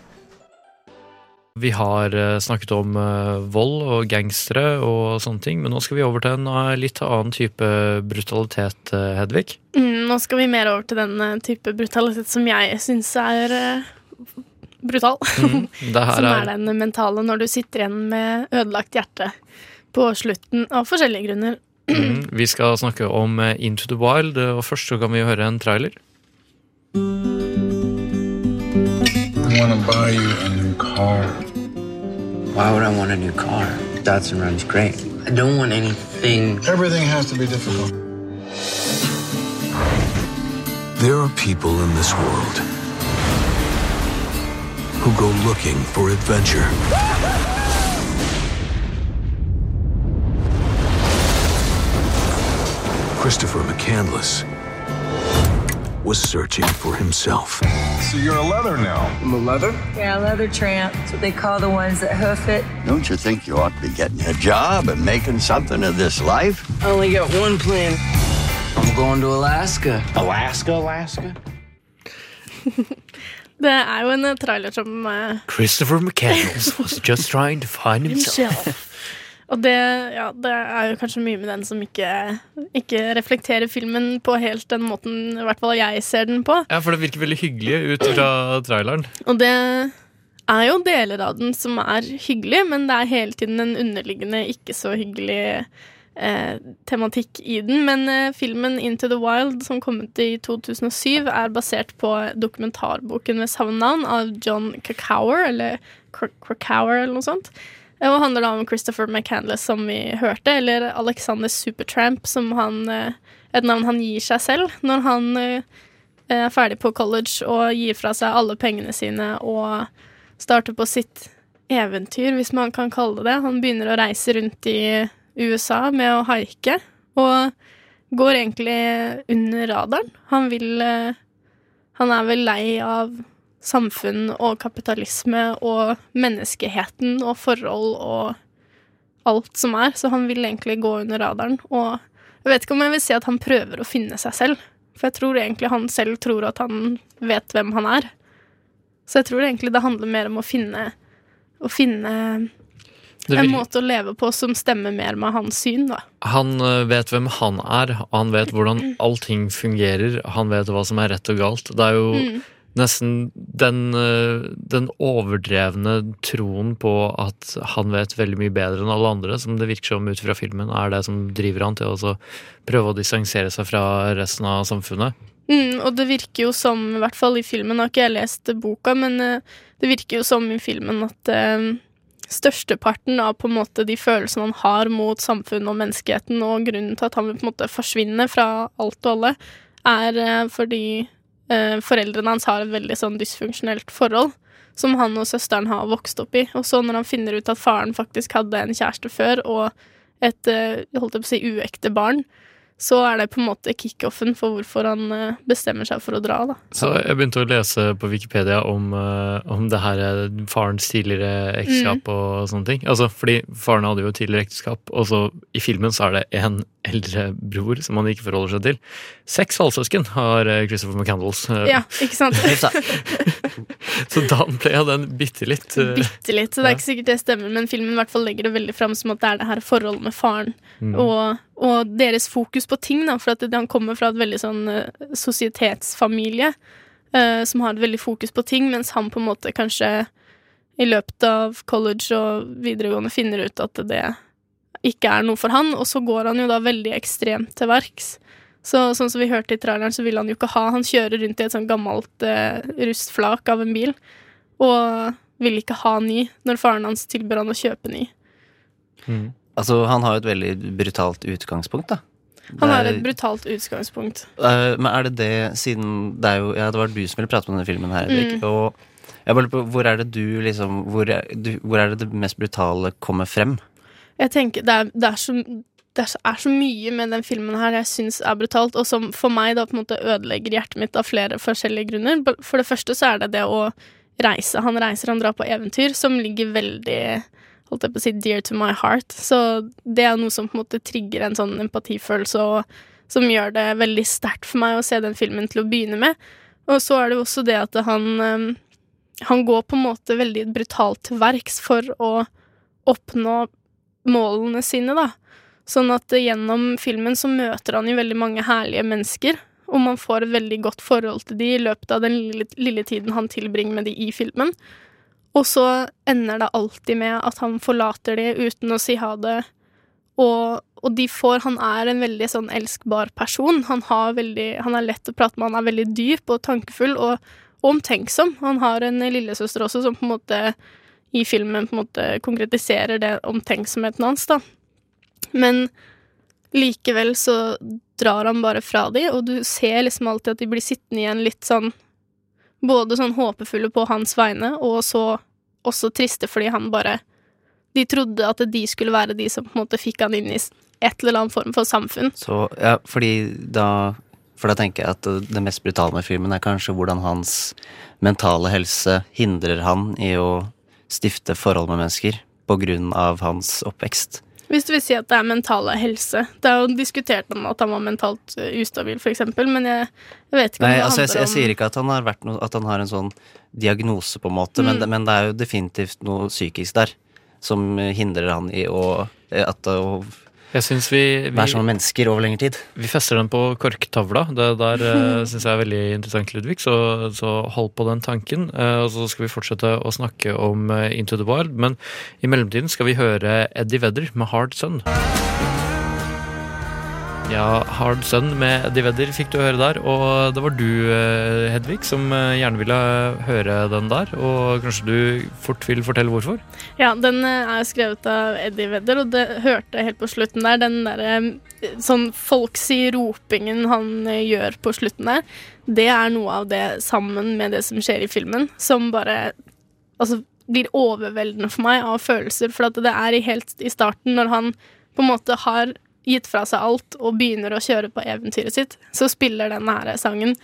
Vi har eh, snakket om eh, vold og gangstere og sånne ting, men nå skal vi over til en eh, litt annen type brutalitet, Hedvig. Mm, nå skal vi mer over til den type brutalitet som jeg syns er brutal. Mm, det her som er er- den mentale når du sitter igjen med ødelagt hjerte på slutten av forskjellige grunner. Mm, vi skal snakke om Into the Wild, og først så kan vi høre en trailer. I wanna buy you a new car. Why would I want a new car? Datsun runs great. I don't want anything. Everything has to be difficult. There are people in this world who go looking for adventure. Christopher McCandless was searching for himself. So you're a leather now. I'm a leather? Yeah, leather tramp. That's what they call the ones that hoof it. Don't you think you ought to be getting a job and making something of this life? I only got one plan. I'm going to Alaska. Alaska, Alaska? Det er jo en trailer som eh, Christopher McCandless was just trying to find himself. Og det, ja, det er jo kanskje mye med den som ikke, ikke reflekterer filmen på helt den måten i hvert fall jeg ser den på. Ja, for det virker veldig hyggelig ut fra traileren. Og det er jo deler av den som er hyggelig, men det er hele tiden en underliggende ikke så hyggelig eh, tematikk i den. Men eh, filmen Into the Wild, som kom ut i 2007, er basert på dokumentarboken med samme navn av John Krakauer, eller Krak- Krakauer eller noe sånt. Og handler da om Christopher McCandless, som vi hørte, eller Alexander Supertramp, som han eh, Et navn han gir seg selv når han eh, er ferdig på college og gir fra seg alle pengene sine og starter på sitt eventyr, hvis man kan kalle det det. Han begynner å reise rundt i USA med å haike, og går egentlig under radaren. Han vil eh, Han er vel lei av samfunn og kapitalisme og menneskeheten og forhold og alt som er, så han vil egentlig gå under radaren. Og jeg vet ikke om jeg vil si at han prøver å finne seg selv, for jeg tror egentlig han selv tror at han vet hvem han er. Så jeg tror egentlig det handler mer om å finne Å finne Det en vil- måte å leve på som stemmer mer med hans syn, da. Han øh, vet hvem han er, han vet hvordan allting fungerer. Han vet hva som er rett og galt. Det er jo Mm. Nesten den, øh, den overdrevne troen på at han vet veldig mye bedre enn alle andre, som det virker som ut fra filmen, er det som driver han til å prøve å distansere seg fra resten av samfunnet. Mm, og det virker jo som, i hvert fall i filmen, har ikke jeg lest boka, men eh, det virker jo som i filmen at eh, størsteparten av på en måte de følelsene han har mot samfunnet og menneskeheten, og grunnen til at han vil på en måte forsvinne fra alt og alle, er eh, fordi eh, foreldrene hans har et veldig sånn dysfunksjonelt forhold. Som han og søsteren har vokst opp i. Og så når han finner ut at faren faktisk hadde en kjæreste før, og et eh, holdt jeg på å si, uekte barn, så er det på en måte kickoffen for hvorfor han eh, bestemmer seg for å dra. da. Så jeg begynte å lese på Wikipedia om, øh, om det her øh, farens tidligere ekteskap Mm. og sånne ting. Altså, fordi faren hadde jo tidligere ekteskap, og så i filmen så er det en eldre bror som han ikke forholder seg til. Seks halvsøsken har Christopher McCandles. Ja, ikke sant? så da ble jeg den bitte litt Bitte litt, så det er ikke sikkert det stemmer, men filmen i hvert fall legger det veldig fram som at det er det her forholdet med faren Mm. og, og deres fokus på ting, da, for at han kommer fra et veldig sånn eh, sosietetsfamilie uh, som har et veldig fokus på ting, mens han på en måte kanskje i løpet av college og videregående finner ut at det ikke er noe for han, og så går han jo da veldig ekstremt til verks. Så sånn som vi hørte i traileren, så vil han jo ikke ha Han kjører rundt i et sånn gammelt uh, rustflak av en bil. Og vil ikke ha ny, når faren hans tilbyr han å kjøpe ny. Altså, han har jo et veldig brutalt utgangspunkt, da. Han har et brutalt utgangspunkt. Uh, men er det det siden Det er jo Ja, det var du som ville prate om denne filmen her, Erik. Mm. Og jeg bare lurer på, hvor er det du liksom hvor er, du, hvor er det det mest brutale kommer frem? Jeg tenker, det er, det er, så, det er så, er så mye med den filmen her jeg syns er brutalt, og som for meg da på en måte ødelegger hjertet mitt av flere forskjellige grunner. For det første så er det det å reise. Han reiser, han drar på eventyr, som ligger veldig holdt jeg på å si dear to my heart. Så det er noe som på en måte trigger en sånn empatifølelse, og som gjør det veldig sterkt for meg å se den filmen til å begynne med. Og så er det jo også det at han eh, Han går på en måte veldig brutalt til verks for å oppnå målene sine, da. Sånn at gjennom filmen så møter han jo veldig mange herlige mennesker, og man får et veldig godt forhold til de i løpet av den lille, lille tiden han tilbringer med de i filmen. Og så ender det alltid med at han forlater de uten å si ha det. Og, og de får Han er en veldig sånn elskbar person. Han, veldig, han er lett å prate med, han er veldig dyp og tankefull og, og omtenksom. Han har en lillesøster også som på en måte i filmen på en måte konkretiserer det omtenksomheten hans, da. Men likevel så drar han bare fra de, og du ser liksom alltid at de blir sittende igjen litt sånn Både sånn håpefulle på hans vegne, og så også triste fordi han bare De trodde at de skulle være de som på en måte fikk han inn i et eller annet form for samfunn. Så, ja, fordi da For da tenker jeg at det- mest brutale med filmen er kanskje hvordan hans mentale helse hindrer han i å stifte forhold med mennesker på grunn av hans oppvekst. Hvis du vil si at det er mentale helse. Det er jo diskutert om at han var mentalt eh, ustabil, eksempel, men jeg, jeg vet ikke om Nei, det altså jeg, handler jeg om sier ikke at han har vært noe, At han har en sånn diagnose, på en måte, men, Mm. det, men det er jo definitivt noe psykisk der som hindrer han i å, eh, at, å Jeg synes vi, vi Vær som mennesker over lengre tid. Vi fester den på korktavla. Det der uh, syns jeg er veldig interessant, Ludvig, så, så hold på den tanken. Eh, og så skal vi fortsette å snakke om eh, Into the Wild, men i mellomtiden skal vi høre Eddie Vedder med Hard Sun. Ja, Hard Sun med Eddie Vedder fikk du høre der, og det var du, eh, Hedvig, som eh, gjerne ville høre den der. Og kanskje du fort vil fortelle hvorfor? Ja, den eh, er skrevet av Eddie Vedder, og det hørte jeg helt på slutten der. Den derre sånn folksy ropingen han gjør på slutten der, det er noe av det sammen med det som skjer i filmen, som bare altså, blir overveldende for meg av følelser. For det er helt i starten, når han på en måte har gitt fra seg alt og begynner å kjøre på eventyret sitt, så spiller denne her sangen.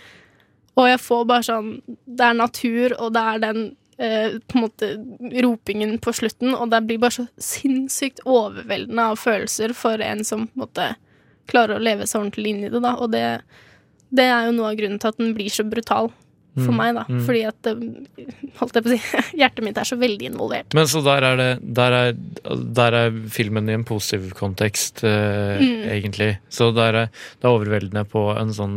Og jeg får bare sånn Det er natur, og det er den eh, på en måte ropingen på slutten, og det blir bare så sinnssykt overveldende av følelser for en som på en måte klarer å leve seg ordentlig inn i det, da. Og det, det er jo noe av grunnen til at den blir så brutal for Mm, meg, da. mm. Fordi at eh, Holdt jeg på å si Hjertet mitt er så veldig involvert. Men så der er det Der er, der er filmen i en positiv kontekst, eh, Mm. egentlig. Så der er, det er overveldende på en sånn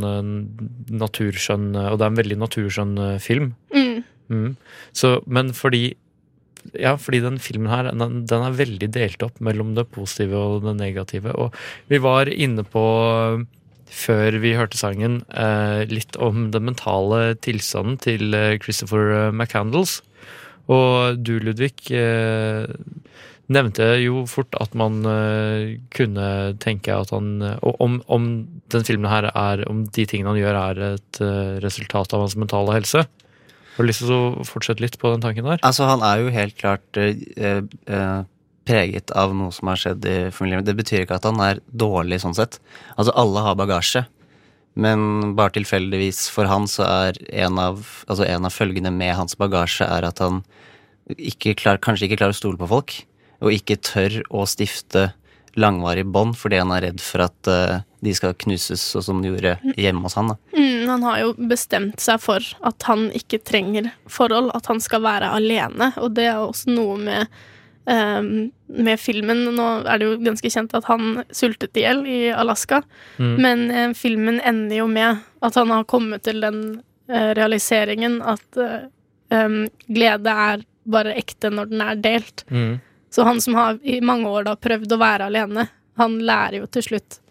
naturskjønn Og det er en veldig naturskjønn eh, film. Mm. Mm. Så, men fordi ja, fordi den filmen her den, den er veldig delt opp mellom det positive og det negative. Og vi var inne på, før vi hørte sangen, eh, litt om den mentale tilstanden til eh, Christopher eh, McCandles. Og du, Ludvig, nevnte jo fort at man kunne tenke at han om, om den filmen her er Om de tingene han gjør, er et resultat av hans mentale helse. Har du lyst til å fortsette litt på den tanken der? Altså, han er jo helt klart eh, eh, preget av noe som har skjedd i familien. Det betyr ikke at han er dårlig sånn sett. Altså, alle har bagasje. Men bare tilfeldigvis for han så er en av, altså en av følgene med hans bagasje er at han ikke klar, kanskje ikke klarer å stole på folk, og ikke tør å stifte langvarig bånd fordi han er redd for at uh, de skal knuses, sånn som de gjorde hjemme hos han. Mm, han har jo bestemt seg for at han ikke trenger forhold, at han skal være alene, og det er også noe med ehm, med filmen. Nå er det jo ganske kjent at han sultet i hjel i Alaska, Mm. men uh, filmen ender jo med at han har kommet til den uh, realiseringen at uh, um, glede er bare ekte når den er delt. Mm. Så han som har i mange år da prøvd å være alene, han lærer jo til slutt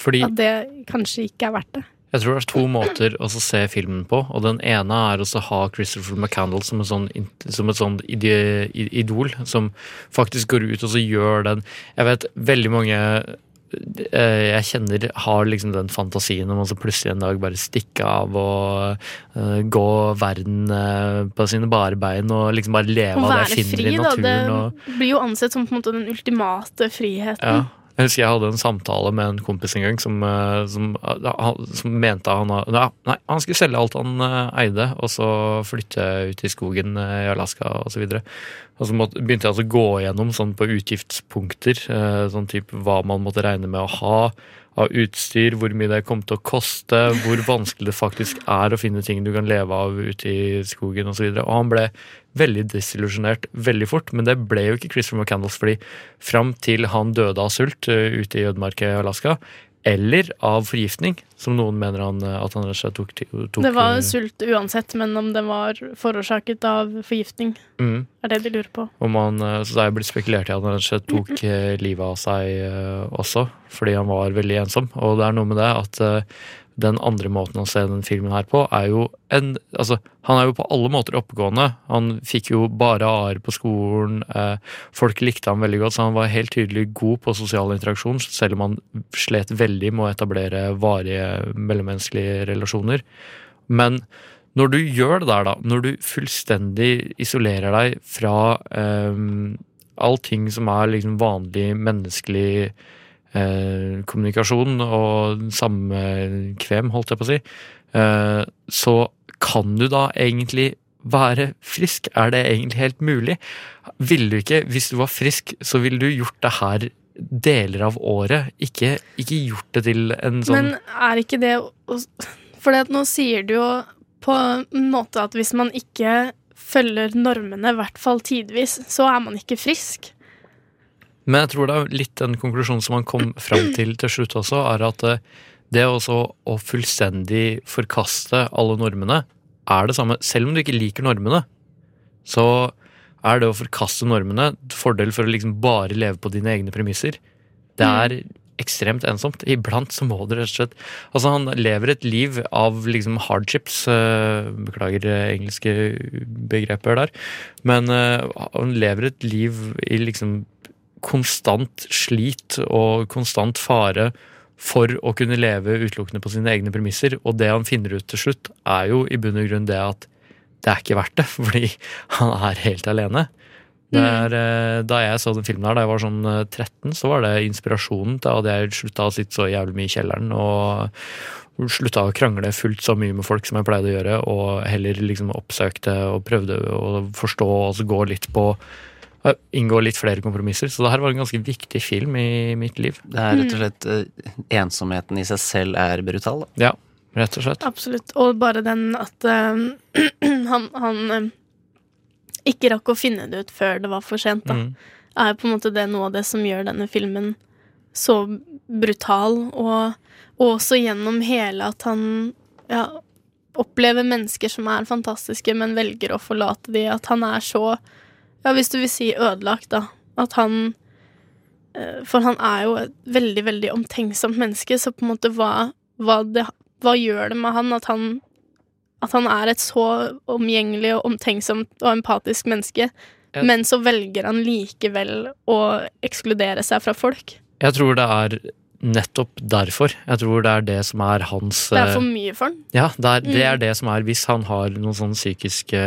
Fordi at det kanskje ikke er verdt det. Jeg tror det er to måter å se filmen på, og den ene er å ha Christopher McCandle som, sånn, som et sånn idol, som faktisk går ut og så gjør den Jeg vet veldig mange eh, jeg kjenner har liksom den fantasien om å så plutselig en dag bare stikke av og eh, gå verden eh, på sine bare bein og liksom bare leve av det jeg finner fri, i da. naturen. og Det blir jo ansett som på en måte den ultimate friheten. ja. Jeg husker jeg hadde en samtale med en kompis en gang som, eh, som, eh, som mente han ha- Nei, han skulle selge alt han eh, eide, og så flytte ut i skogen i Alaska osv. Og så måtte, begynte jeg altså å gå gjennom sånn på utgiftspunkter, sånn type hva man måtte regne med å ha av utstyr, hvor mye det kom til å koste, hvor vanskelig det faktisk er å finne ting du kan leve av ute i skogen osv. Og, og han ble veldig desillusjonert veldig fort, men det ble jo ikke Christopher McCandles, fordi fram til han døde av sult eh, ute i ødemarka i Alaska, eller av forgiftning, som noen mener han, eh, at han tok, tok Det var eh, sult uansett, men om det var forårsaket av forgiftning, mm. er det de lurer på. Han, eh, så det er blitt spekulert i at han rett og slett tok livet av seg også, fordi han var veldig ensom. Og det er noe med det at den andre måten å se den filmen her på, er jo en Altså, han er jo på alle måter oppegående. Han fikk jo bare A-er på skolen. Eh, folk likte ham veldig godt, så han var helt tydelig god på sosial interaksjon, selv om han slet veldig med å etablere varige mellommenneskelige relasjoner. Men når du gjør det der, da, når du fullstendig isolerer deg fra eh, allting som er liksom vanlig menneskelig eh, kommunikasjon og samkvem, holdt jeg på å si, eh, så kan du da egentlig være frisk? Er det egentlig helt mulig? Ville du ikke, hvis du var frisk, så ville du gjort det her deler av året, ikke, ikke gjort det til en sånn Men er ikke det For nå sier du jo på en måte at hvis man ikke følger normene, i hvert fall tidvis, så er man ikke frisk. Men jeg tror det er litt den konklusjonen som han kom fram til til slutt også, er at eh, det også å fullstendig forkaste alle normene er det samme. Selv om du ikke liker normene, så er det å forkaste normene fordel for å liksom bare leve på dine egne premisser. Det er ekstremt ensomt. Iblant så må du rett og slett Altså, han lever et liv av liksom hardships. eh, Beklager eh, engelske begreper der. Men han lever et liv i liksom konstant slit og konstant fare for å kunne leve utelukkende på sine egne premisser. Og det han finner ut til slutt, er jo i bunn og grunn det at det er ikke verdt det, fordi han er helt alene. Det er, eh, Da jeg så den filmen her, da jeg var sånn eh, 13, så var det inspirasjonen til at jeg slutta å sitte så jævlig mye i kjelleren og slutta å krangle fullt så mye med folk som jeg pleide å gjøre, og heller liksom oppsøkte og prøvde å forstå og så gå litt på eh, Inngå litt flere kompromisser. Så det her var en ganske viktig film i mitt liv. Det er rett og slett eh, Ensomheten i seg selv er brutal. Da. Ja, rett og slett. Absolutt. Og bare den at uh, han, han eh, ikke rakk å finne det ut før det var for sent, da. Mm. Er på en måte det noe av det som gjør denne filmen så brutal, og, og også gjennom hele at han ja, opplever mennesker som er fantastiske, men velger å forlate de, at han er så Ja, hvis du vil si ødelagt, da. At han eh, For han er jo et veldig, veldig omtenksomt menneske, så på en måte hva, hva, det, hva gjør det med han at han at han er et så omgjengelig og omtenksomt og empatisk menneske, jeg, men så velger han likevel å ekskludere seg fra folk. Jeg tror det er nettopp derfor. Jeg tror det er det som er hans Det er for eh, mye for han. Ja, det er, det Mm. er det som er hvis han har noen sånn psykiske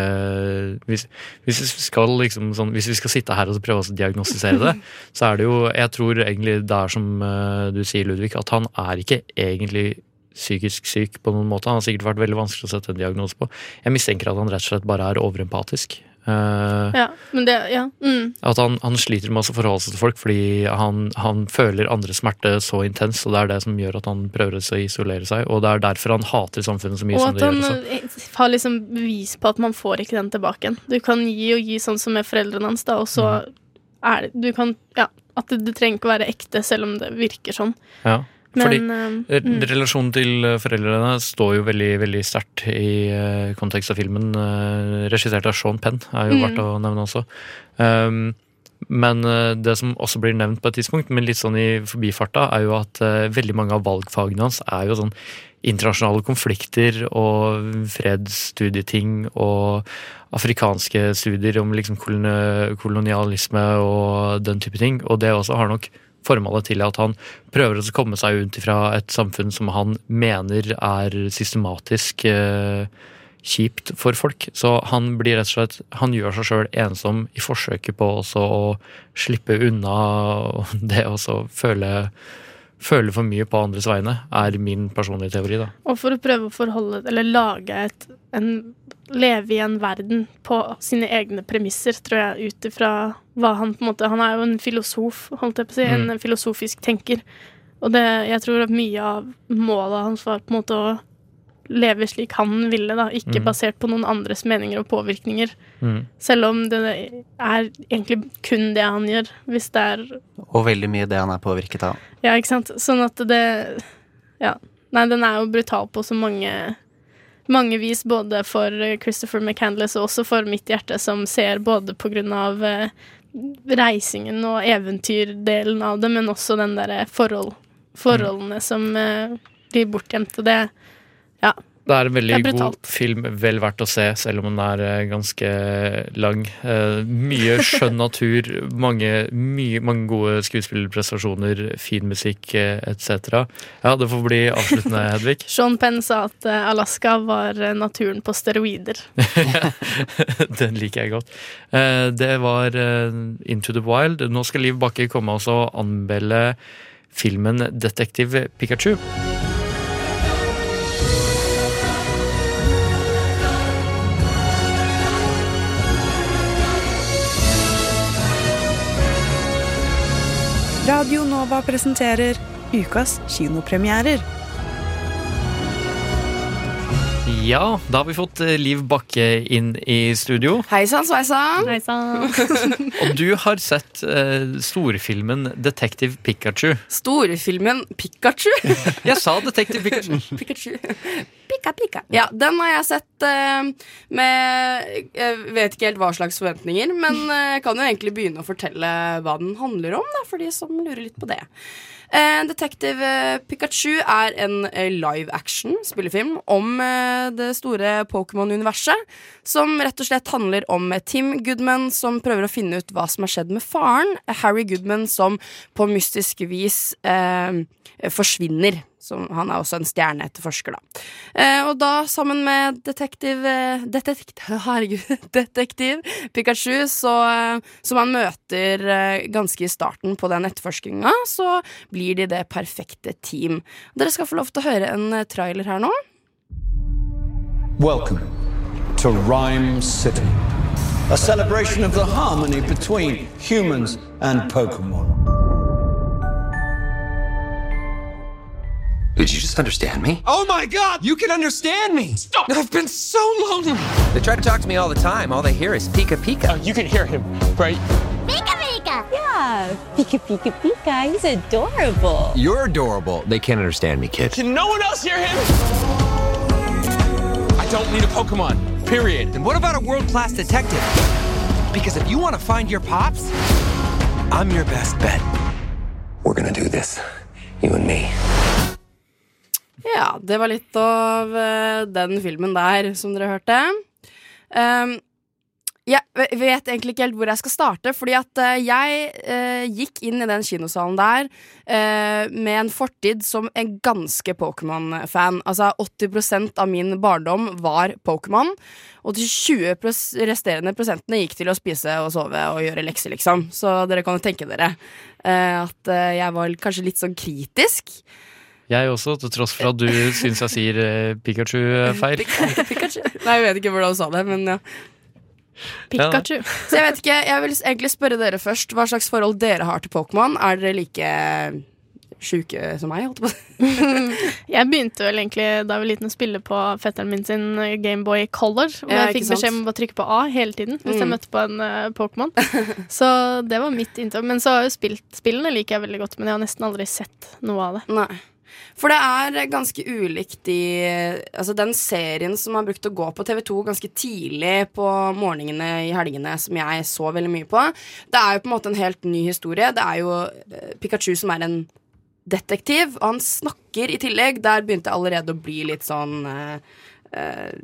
hvis, hvis, vi skal liksom sånn, hvis vi skal sitte her og prøve å diagnostisere det, så er det jo Jeg tror egentlig det er som eh, du sier, Ludvig, at han er ikke egentlig psykisk syk på noen måte. Han har sikkert vært veldig vanskelig å sette en diagnose på. Jeg mistenker at han rett og slett bare er overempatisk. Eh, Ja, men det Ja. Mm. at han, han sliter med å forholde seg til folk fordi han, han føler andres smerte så intens, og det er det som gjør at han prøver å isolere seg. Og det er derfor han hater samfunnet så mye Og som at det han gjør også. eh, har liksom bevis på at man får ikke den tilbake igjen. Du kan gi og gi sånn som med foreldrene hans, da, og så Mm. er det Du kan Ja, at det, det trenger ikke å være ekte, selv om det virker sånn. Ja. Men, Fordi eh, mm. relasjonen til eh, foreldrene står jo veldig veldig sterkt i eh, kontekst av filmen. Uh, regissert av Sean Penn, er jo Mm. verdt å nevne også. Um, men det som også blir nevnt på et tidspunkt, men litt sånn i forbifarta, er jo at veldig mange av valgfagene hans er jo sånn internasjonale konflikter og fredsstudieting og afrikanske studier om liksom kolonialisme og den type ting. Og det også har nok formålet til at han prøver å komme seg ut fra et samfunn som han mener er systematisk eh, kjipt for folk. Så han blir rett og slett Han gjør seg sjøl ensom i forsøket på også å slippe unna det å føle Føle for mye på andres vegne, er min personlige teori, da. Og for å prøve å forholde Eller lage et en, Leve i en verden på sine egne premisser, tror jeg, ut ifra hva han på en måte Han er jo en filosof, holdt jeg på å si. Mm. En filosofisk tenker. Og det, jeg tror at mye av målet hans var på en måte å leve slik han ville, da. Ikke Mm. basert på noen andres meninger og påvirkninger. Mm. Selv om det er egentlig kun det han gjør, hvis det er Og veldig mye det han er påvirket av. Ja, ikke sant. Sånn at det Ja. Nei, den er jo brutal på så mange mange vis, både for Christopher McCandless og også for mitt hjerte, som ser både på grunn av eh, reisingen og eventyrdelen av det, men også den derre forhold, forholdene som eh, blir bortgjemt. Og det Ja. Det er en veldig er god film, vel verdt å se, selv om den er eh, ganske lang. Eh, mye skjønn natur, mange, mye, mange gode skuespillerprestasjoner, fin musikk eh, etc. Ja, det får bli avsluttende, Hedvig. Sean Penn sa at Alaska var naturen på steroider. Den liker jeg godt. Det var Into the Wild. Nå skal Liv Bakke komme og anmelde filmen Detektiv Pikachu. Radio Nova presenterer ukas kinopremierer. Ja, da har vi fått eh, Liv Bakke inn i studio. Hei sann, sveisann. Og du har sett uh, storfilmen Detektiv Pikachu. Storfilmen Pikachu. Jeg sa Detektiv Pikachu. Pikachu. Pika, pika. Ja, den har jeg sett uh, med Jeg vet ikke helt hva slags forventninger, men jeg jeg kan jo egentlig begynne å fortelle hva den handler om, da, for de som lurer litt på det. Eh, Detective eh, Pikachu er en eh, live action spillefilm om eh, det store Pokémon-universet. Som rett og slett handler om Tim Goodman som prøver å finne ut hva som har skjedd med faren. Harry Goodman som på mystisk vis eh, forsvinner. Som, han er også en stjerneetterforsker, da. Eh, og da, sammen med detektiv eh, Detektiv Herregud. Detektiv Pikachu, så, eh, som han møter eh, ganske i starten på den etterforskninga, så blir de det perfekte team. Dere skal få lov til å høre en eh, trailer her nå. Welcome to Rhyme City, a celebration of the harmony between humans and Pokemon. Did you just understand me? Oh my god, you can understand me! Stop! I've been so lonely! They try to talk to me all the time. All they hear is Pika Pika. Oh, you can hear him, right? Pika Pika! Yeah, Pika Pika Pika. He's adorable. You're adorable. They can't understand me, kid. Can no one else hear him? I don't need a Pokemon, period. Then what about a world-class detective? Because if you want to find your pops, I'm your best bet. We're gonna do this, you and me. Ja, det var litt av eh, den filmen der, som dere hørte. Um, jeg ve- vet egentlig ikke helt hvor jeg skal starte, fordi at eh, jeg eh, gikk inn i den kinosalen der eh, med en fortid som en ganske Pokémon-fan. Altså 80% av min barndom var Pokémon, og de 20 resterende prosentene gikk til å spise og sove og gjøre lekser, liksom. Så dere kan jo tenke dere eh, at eh, jeg var kanskje litt sånn kritisk. Jeg også, til tross for at du syns jeg sier eh, Pikachu eh, feil. Pikachu. Nei, jeg vet ikke hvordan du sa det, men ja. Pikachu. Så jeg vet ikke, jeg vil egentlig spørre dere først hva slags forhold dere har til Pokémon. Er dere like sjuke som meg? holdt jeg på å si? Jeg begynte vel egentlig da jeg var liten å spille på fetteren min sin Gameboy Color. Hvor Ja, jeg fikk beskjed om å bare trykke på A hele tiden hvis jeg Mm. møtte på en eh, Pokémon. Så det var mitt inntog. Men så har jeg jo spilt spillene liker jeg veldig godt, men jeg har nesten aldri sett noe av det. Nei. For det er ganske ulikt i Altså den serien som har brukt å gå på TV2 ganske tidlig på morgenene i helgene, som jeg så veldig mye på. Det er jo på en måte en helt ny historie. Det er jo eh, Pikachu som er en detektiv, og han snakker i tillegg. Der begynte jeg allerede å bli litt sånn eh,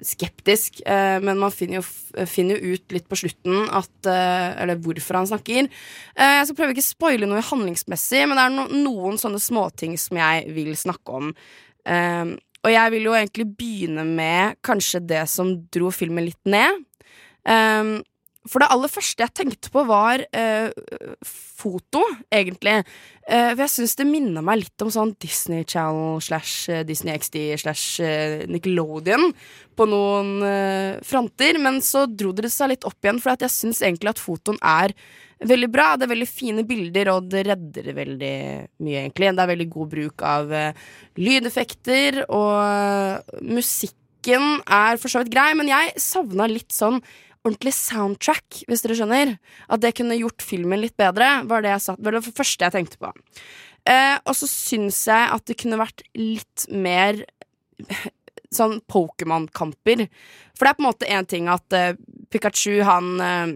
skeptisk. Eh, men man finner jo, finner jo ut litt på slutten at eh, Eller hvorfor han snakker. Eh, jeg skal prøve ikke å spoile noe handlingsmessig, men det er no noen sånne småting som jeg vil snakke om. Eh, og jeg vil jo egentlig begynne med kanskje det som dro filmen litt ned. For det aller første jeg tenkte på, var eh, foto, egentlig. Eh, for jeg syns det minner meg litt om sånn Disney Channel slash eh, Disney XD slash eh, Nickelodeon på noen eh, fronter. Men så dro det seg litt opp igjen, for jeg syns egentlig at fotoen er veldig bra. Det er veldig fine bilder, og det redder veldig mye, egentlig. Det er veldig god bruk av eh, lydeffekter, og musikken er for så vidt grei, men jeg savna litt sånn ordentlig soundtrack, hvis dere skjønner. At det kunne gjort filmen litt bedre, var det satt, var det første jeg tenkte på. Eh, og så syns jeg at det kunne vært litt mer sånn Pokémon-kamper. For det er på en måte én ting at eh, Pikachu, han eh,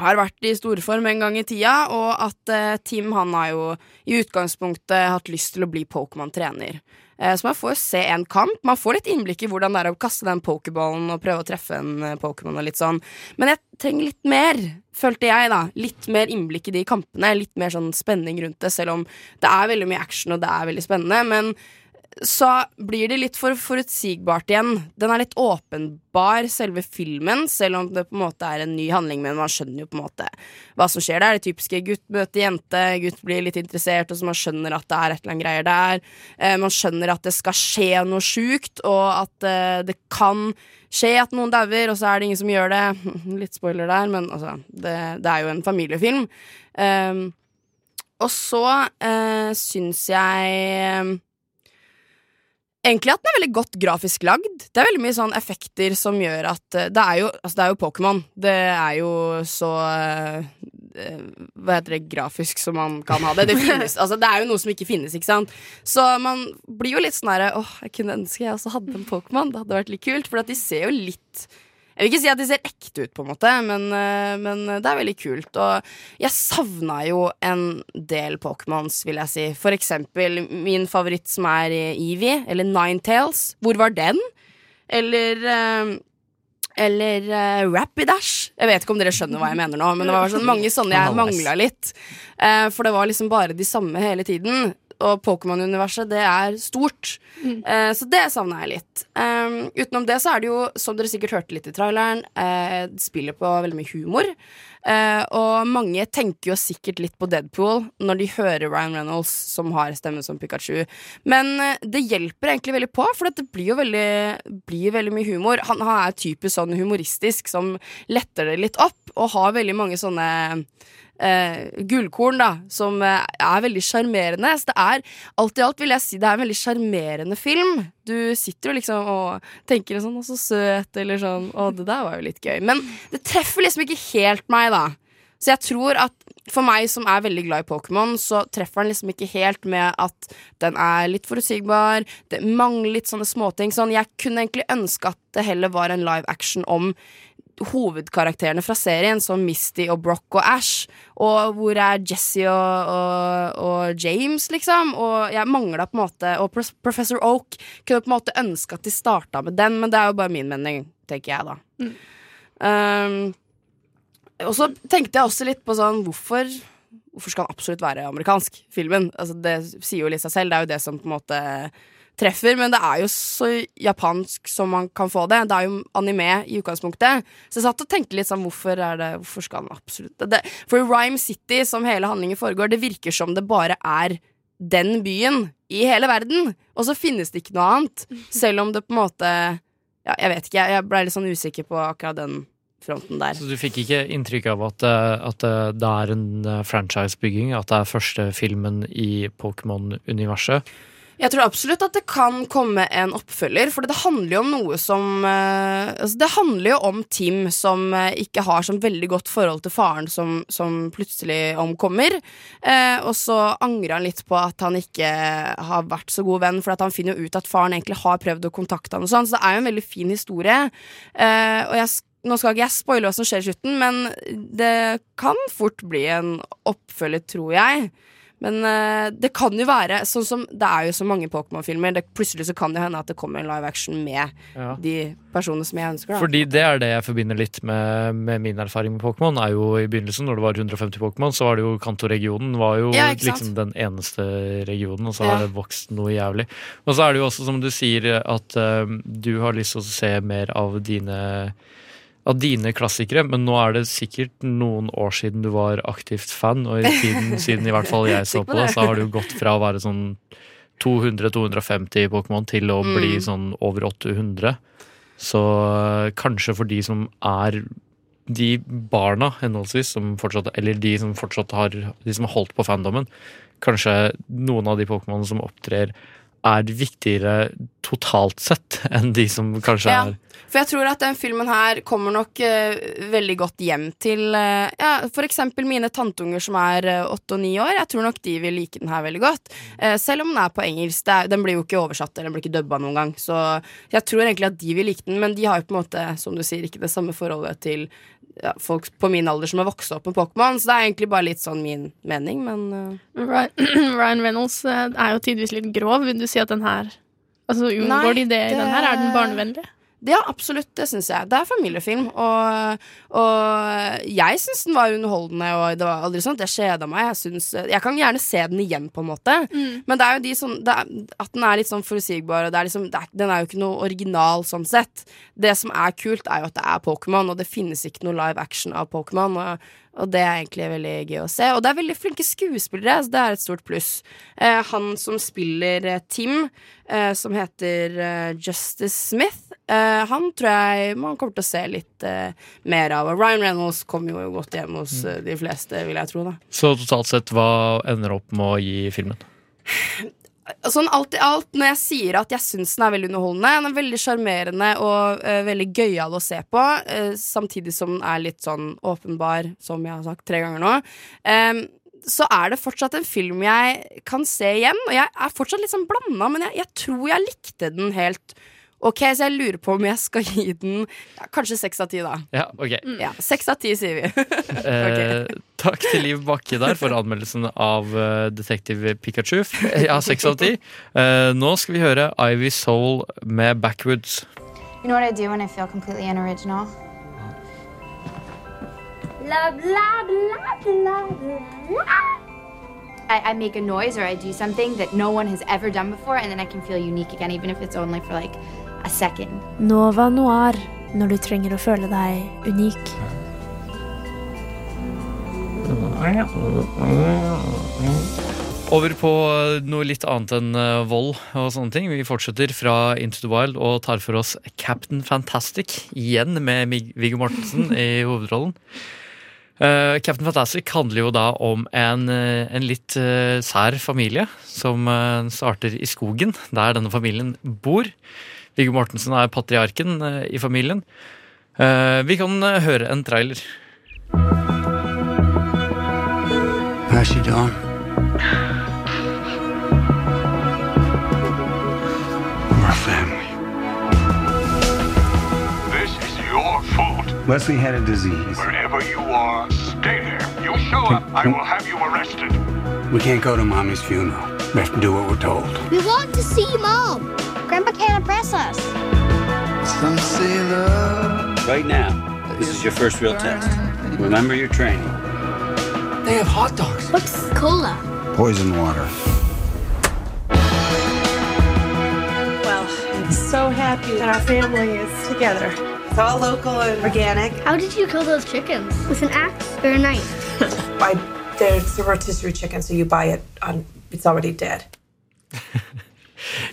har vært i storform en gang i tida, og at eh, Tim han har jo i utgangspunktet hatt lyst til å bli Pokémon-trener. Eh, så man får se en kamp. Man får litt innblikk i hvordan det er å kaste den pokerballen og prøve å treffe en eh, Pokémon og litt sånn. Men jeg trenger litt mer, følte jeg, da. Litt mer innblikk i de kampene. Litt mer sånn spenning rundt det, selv om det er veldig mye action og det er veldig spennende. Men så blir det litt for forutsigbart igjen. Den er litt åpenbar, selve filmen, selv om det på en måte er en ny handling, men man skjønner jo på en måte hva som skjer der. Det typiske gutt møter jente, gutt blir litt interessert, og så man skjønner at det er et eller annet greier der. Eh, man skjønner at det skal skje noe sjukt, og at eh, det kan skje at noen dauer, og så er det ingen som gjør det. Litt spoiler der, men altså, det, det er jo en familiefilm. Eh, og så eh, syns jeg Egentlig at den er veldig godt grafisk lagd. Det er veldig mye sånn effekter som gjør at eh, Det er jo, altså jo Pokémon. Det er jo så eh, Hva heter det grafisk som man kan ha det. Det, finnes, altså det er jo noe som ikke finnes, ikke sant. Så man blir jo litt sånn herre Åh, jeg kunne ønske jeg også hadde en Pokémon. Det hadde vært litt kult, for at de ser jo litt jeg vil ikke si at de ser ekte ut, på en måte, men, eh, men det er veldig kult. Og jeg savna jo en del Pokémons, vil jeg si. For eksempel min favoritt som er Evie, eller Ninetales. Hvor var den? Eller eh, eller uh, Rapidash. Jeg vet ikke om dere skjønner hva jeg mener nå, men det var sånn mange sånne jeg mangla litt. For det var liksom bare de samme hele tiden. Og Pokémon-universet, det er stort. Eh, så det savna jeg litt. Um, utenom det så er det jo, som dere sikkert hørte litt i traileren, eh, det spiller på veldig mye humor. Eh, og mange tenker jo sikkert litt på Deadpool når de hører Ryan Reynolds, som har stemme som Pikachu. Men eh, det hjelper egentlig veldig på, for det blir jo veldig, blir veldig mye humor. Han, han er typisk sånn humoristisk som letter det litt opp, og har veldig mange sånne eh, gullkorn, da, som eh, er veldig sjarmerende. Så det er alt i alt vil jeg si det er en veldig sjarmerende film. Du sitter jo liksom og tenker sånn 'Å, så søt', eller sånn 'Å, det der var jo litt gøy'. Men det treffer liksom ikke helt meg, da. Så jeg tror at for meg som er veldig glad i Pokémon, så treffer den liksom ikke helt med at den er litt forutsigbar. Det mangler litt sånne småting. Sånn, jeg kunne egentlig ønske at det heller var en live action om hovedkarakterene fra serien, som Misty og Brock og Ash. Og hvor er Jesse og, og, og James, liksom? Og jeg mangla på en måte Og Professor Oak kunne på en måte ønske at de starta med den, men det er jo bare min mening, tenker jeg, da. Um, og så tenkte jeg også litt på sånn Hvorfor Hvorfor skal den absolutt være amerikansk, filmen? Altså, det sier jo litt seg selv. Det er jo det som på en måte treffer. Men det er jo så japansk som man kan få det. Det er jo anime i utgangspunktet. Så jeg satt og tenkte litt sånn Hvorfor det Hvorfor skal han absolutt det, For Rhyme City, som hele handlingen foregår, det virker som det bare er den byen i hele verden. Og så finnes det ikke noe annet. Selv om det på en måte Ja, jeg vet ikke. Jeg ble litt sånn usikker på akkurat den fronten der. Så du fikk ikke inntrykk av at, eh, at eh, det er en franchisebygging? franchise-bygging? At det er første filmen i Pokémon-universet? Jeg tror absolutt at det kan komme en oppfølger, for det handler jo om noe som eh, altså Det handler jo om Tim som eh, ikke har sånn veldig godt forhold til faren som, som plutselig omkommer. Eh, og så angrer han litt på at han ikke har vært så god venn, for han finner jo ut at faren egentlig har prøvd å kontakte han og sånn, så det er jo en veldig fin historie. Eh, og jeg, nå skal ikke jeg spoile hva som skjer i slutten, men det kan fort bli en oppfølger, tror jeg. Men uh, det kan jo være sånn som Det er jo så mange Pokémon-filmer. Plutselig så kan det hende at det kommer en live action med Ja. de personene som jeg ønsker. Da. Fordi det er det jeg forbinder litt med, med min erfaring med Pokémon. er jo I begynnelsen, når det var 150 Pokémon, så var det jo Kanto-regionen var jo Ja, liksom den eneste regionen, og så Ja. har det vokst noe jævlig. Og så er det jo også, som du sier, at uh, du har lyst til å se mer av dine av dine klassikere, men nå er det sikkert noen år siden du var aktivt fan, og i tiden siden i hvert fall jeg så på det, så har du gått fra å være sånn 200-250 Pokémon til å bli Mm. sånn over 800. Så øh, kanskje for de som er de barna henholdsvis, som fortsatt, eller de som fortsatt har De som har holdt på fandomen, kanskje noen av de Pokémonene som opptrer, er viktigere totalt sett enn de som kanskje Ja, er for jeg tror at den filmen her kommer nok uh, veldig godt hjem til uh, ja, eksempel mine tanteunger som er eh, åtte og ni år. Jeg tror nok de vil like den her veldig godt. Uh, selv om den er på engelsk. Er, den blir jo ikke oversatt eller den blir ikke dubba noen gang. Så jeg tror egentlig at de vil like den, men de har jo på en måte, som du sier, ikke det samme forholdet til ja, folk på min alder som har vokst opp med Pokémon. Så det er egentlig bare litt sånn min mening, men Ryan Reynolds er jo tidvis litt grov. Vil du si at den her Altså Unngår de det i den her? Er den barnevennlig? Ja, absolutt. Det syns jeg. Det er familiefilm. Og, og jeg syns den var underholdende, og det var aldri sånn at jeg kjeda meg. Jeg, synes, jeg kan gjerne se den igjen, på en måte. Men det er jo de sånn, er, at den er litt sånn forutsigbar, og det er liksom, det er, den er jo ikke noe original sånn sett. Det som er kult, er jo at det er Pokémon, og det finnes ikke noe live action av Pokémon. Og, og det er egentlig veldig gøy å se. Og det er veldig flinke skuespillere, så det er et stort pluss. Eh, han som spiller eh, Tim, eh, som heter eh, Justice Smith, eh, han tror jeg man kommer til å se litt eh, mer av. Ryan Reynolds kommer jo godt hjem hos de fleste, vil jeg tro. da Så totalt sett, hva ender opp med å gi filmen? Sånn alt i alt, når jeg sier at jeg syns den er veldig underholdende Den er veldig sjarmerende og uh, veldig gøyal å se på, uh, samtidig som den er litt sånn åpenbar, som jeg har sagt tre ganger nå. Em, så er det fortsatt en film jeg kan se igjen, og jeg er fortsatt litt sånn blanda, men jeg, jeg tror jeg likte den helt ok, så jeg lurer på om jeg skal gi den ja, kanskje seks av ti, da. Ja, ok. Ja, Seks av ti, sier vi. Eh, takk til Liv Bakke der for anmeldelsen av uh, Detektiv Pikachu. Ja, seks av ti. Eh, nå skal vi høre Ivy Soul med Backwoods. You know what I do when I feel completely unoriginal? Blah, blah, blah, blah, blah. I, I make a noise or I do something that no one has ever done before, and then I can feel unique again, even if it's only for like a second. Nova Noir når du trenger å føle deg unik. Over på noe litt annet enn eh, vold og sånne ting. Vi fortsetter fra Into the Wild og tar for oss Captain Fantastic igjen med Viggo Mortensen i hovedrollen. Uh, Captain Fantastic handler jo da om en, eh, en litt uh, sær familie som uh, starter i skogen, der denne familien bor. Viggo Mortensen er patriarken eh, i familien. Eh, vi kan eh, høre en trailer. How's she doing? We're a family. This is your fault. Leslie had a disease. Wherever you are, stay there. You show up, I will have you arrested. We can't go to Mommy's funeral. We have to do what we're told. We want to see Mom. Grandpa can't impress us. Some say love. Right now, this is your first real test. Remember your training. They have hot dogs. What's cola? Poison water. Well, I'm so happy that our family is together. It's all local and organic. How did you kill those chickens? With an axe or a knife? By there's a rotisserie chicken, so you buy it on it's already dead.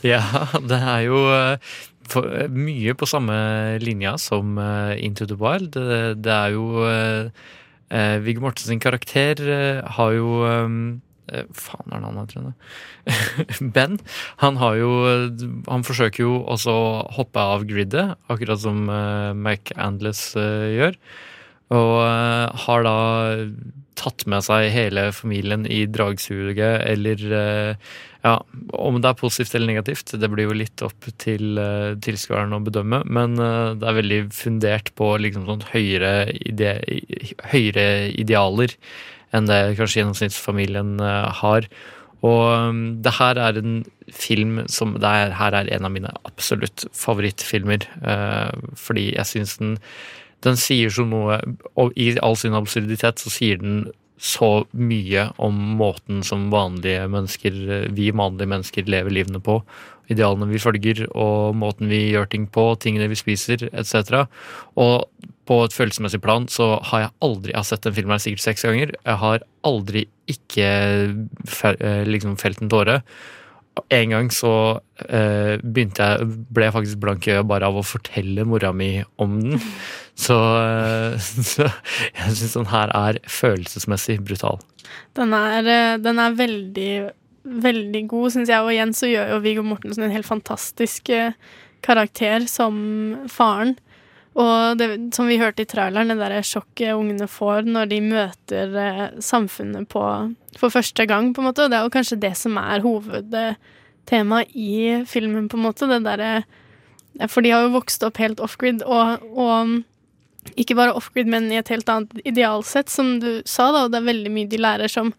Ja, det er jo eh, eh, mye på samme linja som eh, Into the Wild. Det, er jo Viggo Mortensen karakter har jo Faen er det han heter? Ben. Han har jo Han forsøker jo også å hoppe av gridet, akkurat som McAndless gjør. Og har da tatt med seg hele familien i dragsuget, eller ja, om det er positivt eller negativt, det blir jo litt opp til uh, tilskueren å bedømme, men uh, det er veldig fundert på liksom sånn høyere, ide høyere idealer enn det kanskje gjennomsnittsfamilien uh, har. Og um, det her er en film som det er, her er en av mine absolutt favorittfilmer. eh, fordi jeg syns den den sier så noe Og i all sin absurditet så sier den så mye om måten som vanlige mennesker, vi vanlige mennesker lever livene på. Idealene vi følger, og måten vi gjør ting på, tingene vi spiser, etc. Og på et følelsesmessig plan så har jeg aldri Jeg har sett den filmen her sikkert seks ganger. Jeg har aldri ikke eh, liksom felt en tåre. En gang så eh, begynte jeg, ble jeg faktisk blank i øyet bare av å fortelle mora mi om den. Så, eh, så jeg syns den her er følelsesmessig brutal. Den er, eh, den er veldig, veldig god, syns jeg. Og igjen så gjør jo Viggo Mortensen en helt fantastisk eh, karakter som faren. Og det, som vi hørte i traileren, det derre sjokket ungene får når de møter eh, samfunnet på, for første gang, på en måte. Og det er jo kanskje det som er hovedtemaet i filmen, på en måte. Det derre For de har jo vokst opp helt off-grid, og, og ikke bare off-grid, men i et helt annet idealsett, som du sa, da, og det er veldig mye de lærer som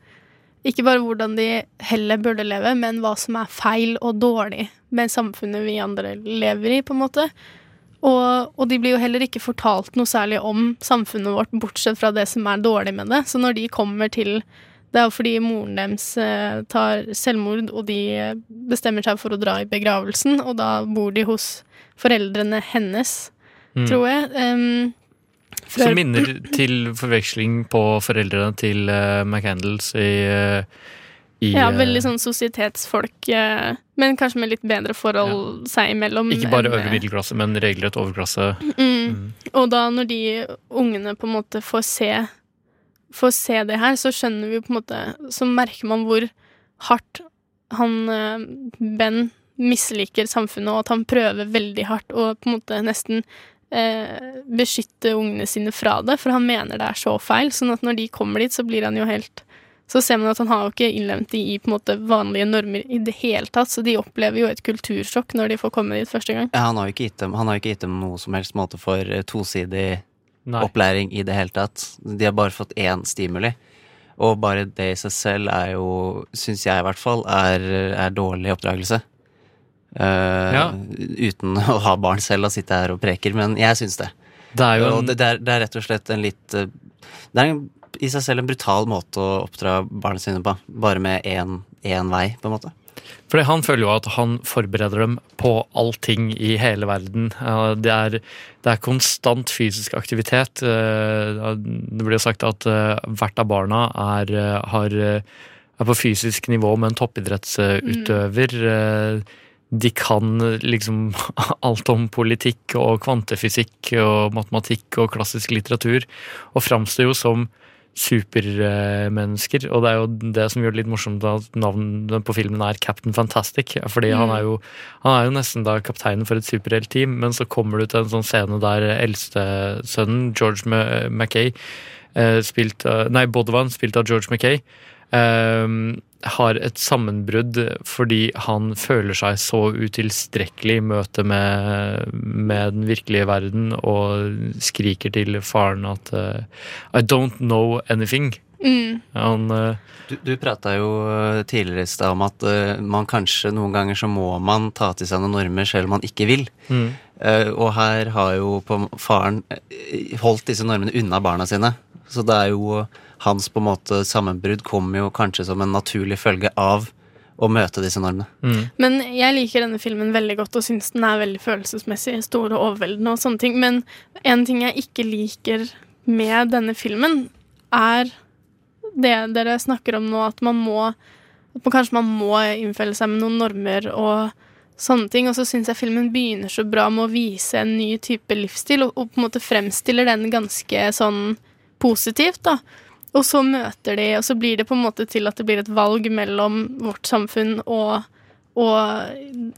ikke bare hvordan de heller burde leve, men hva som er feil og dårlig med samfunnet vi andre lever i, på en måte. Og, og de blir jo heller ikke fortalt noe særlig om samfunnet vårt, bortsett fra det som er dårlig med det. Så når de kommer til Det er jo fordi moren deres eh, tar selvmord, og de eh, bestemmer seg for å dra i begravelsen, og da bor de hos foreldrene hennes, Mm. tror jeg. Um, Som minner til forveksling på foreldrene til uh, McCandles i, eh, i Ja, eh, veldig sånn sosietetsfolk, eh, men kanskje med litt bedre forhold seg imellom. Ikke bare øvre middelklasse, men regelrett overklasse. Mm. Og da når de ungene på en måte får se Får se det her, så skjønner vi på en måte Så merker man hvor hardt han eh, Ben misliker samfunnet, og at han prøver veldig hardt å på en måte nesten eh, beskytte ungene sine fra det, for han mener det er så feil. Sånn at når de kommer dit, så blir han jo helt Så ser man at han har jo ikke innlemt de i på en måte vanlige normer i det hele tatt, så de opplever jo et kultursjokk når de får komme dit første gang. Ja, han har jo ikke gitt dem, han har jo ikke gitt dem noe som helst måte for eh, tosidig Nei. opplæring i det hele tatt. De har bare fått én stimuli. Og bare det i seg selv er jo, syns jeg i hvert fall, er, er dårlig oppdragelse. Uh, Ja. Uten å ha barn selv og sitte her og preker, men jeg syns det. Det er jo Og en- det, det, er, det er rett og slett en litt eh, Det er en, i seg selv en brutal måte å oppdra barna sine på. Bare med én vei, på en måte. Fordi han føler jo at han forbereder dem på allting i hele verden. Det er, det er konstant fysisk aktivitet. Eh, Det blir sagt at eh, hvert av barna er, eh, har, er på fysisk nivå med en toppidrettsutøver. Eh, De kan liksom alt om politikk og kvantefysikk og matematikk og klassisk litteratur, og framstår jo som supermennesker. Og det er jo det som gjør det litt morsomt at navnet på filmen er Captain Fantastic. Fordi han, er jo, han er jo nesten da kapteinen for et superheltteam, men så kommer du til en sånn scene der eldstesønnen, George Ma- Mackay, eh, spilt Nei, Bodwan, spilt av George Mackay, eh, har et sammenbrudd fordi han føler seg så utilstrekkelig i møte med, med den virkelige verden og skriker til faren at uh, I don't know anything. Mm. Han uh, Du, du prata jo eh, tidligere i stad om at uh, man kanskje noen ganger så må man ta til seg noen normer selv om man ikke vil. Mm. Eh, og her har jo på faren holdt disse normene unna barna sine. Så det er jo hans på en måte sammenbrudd kommer jo kanskje som en naturlig følge av å møte disse normene. Men jeg liker denne filmen veldig godt og syns den er veldig følelsesmessig, stor og overveldende og sånne ting. Men en ting jeg ikke liker med denne filmen, er det dere snakker om nå, at man må at man Kanskje man må innfelle seg med noen normer og sånne ting. Og så syns jeg filmen begynner så bra med å vise en ny type livsstil, og, og på en måte fremstiller den ganske sånn positivt, da. Og så møter de, og så blir det på en måte til at det blir et valg mellom vårt samfunn og, og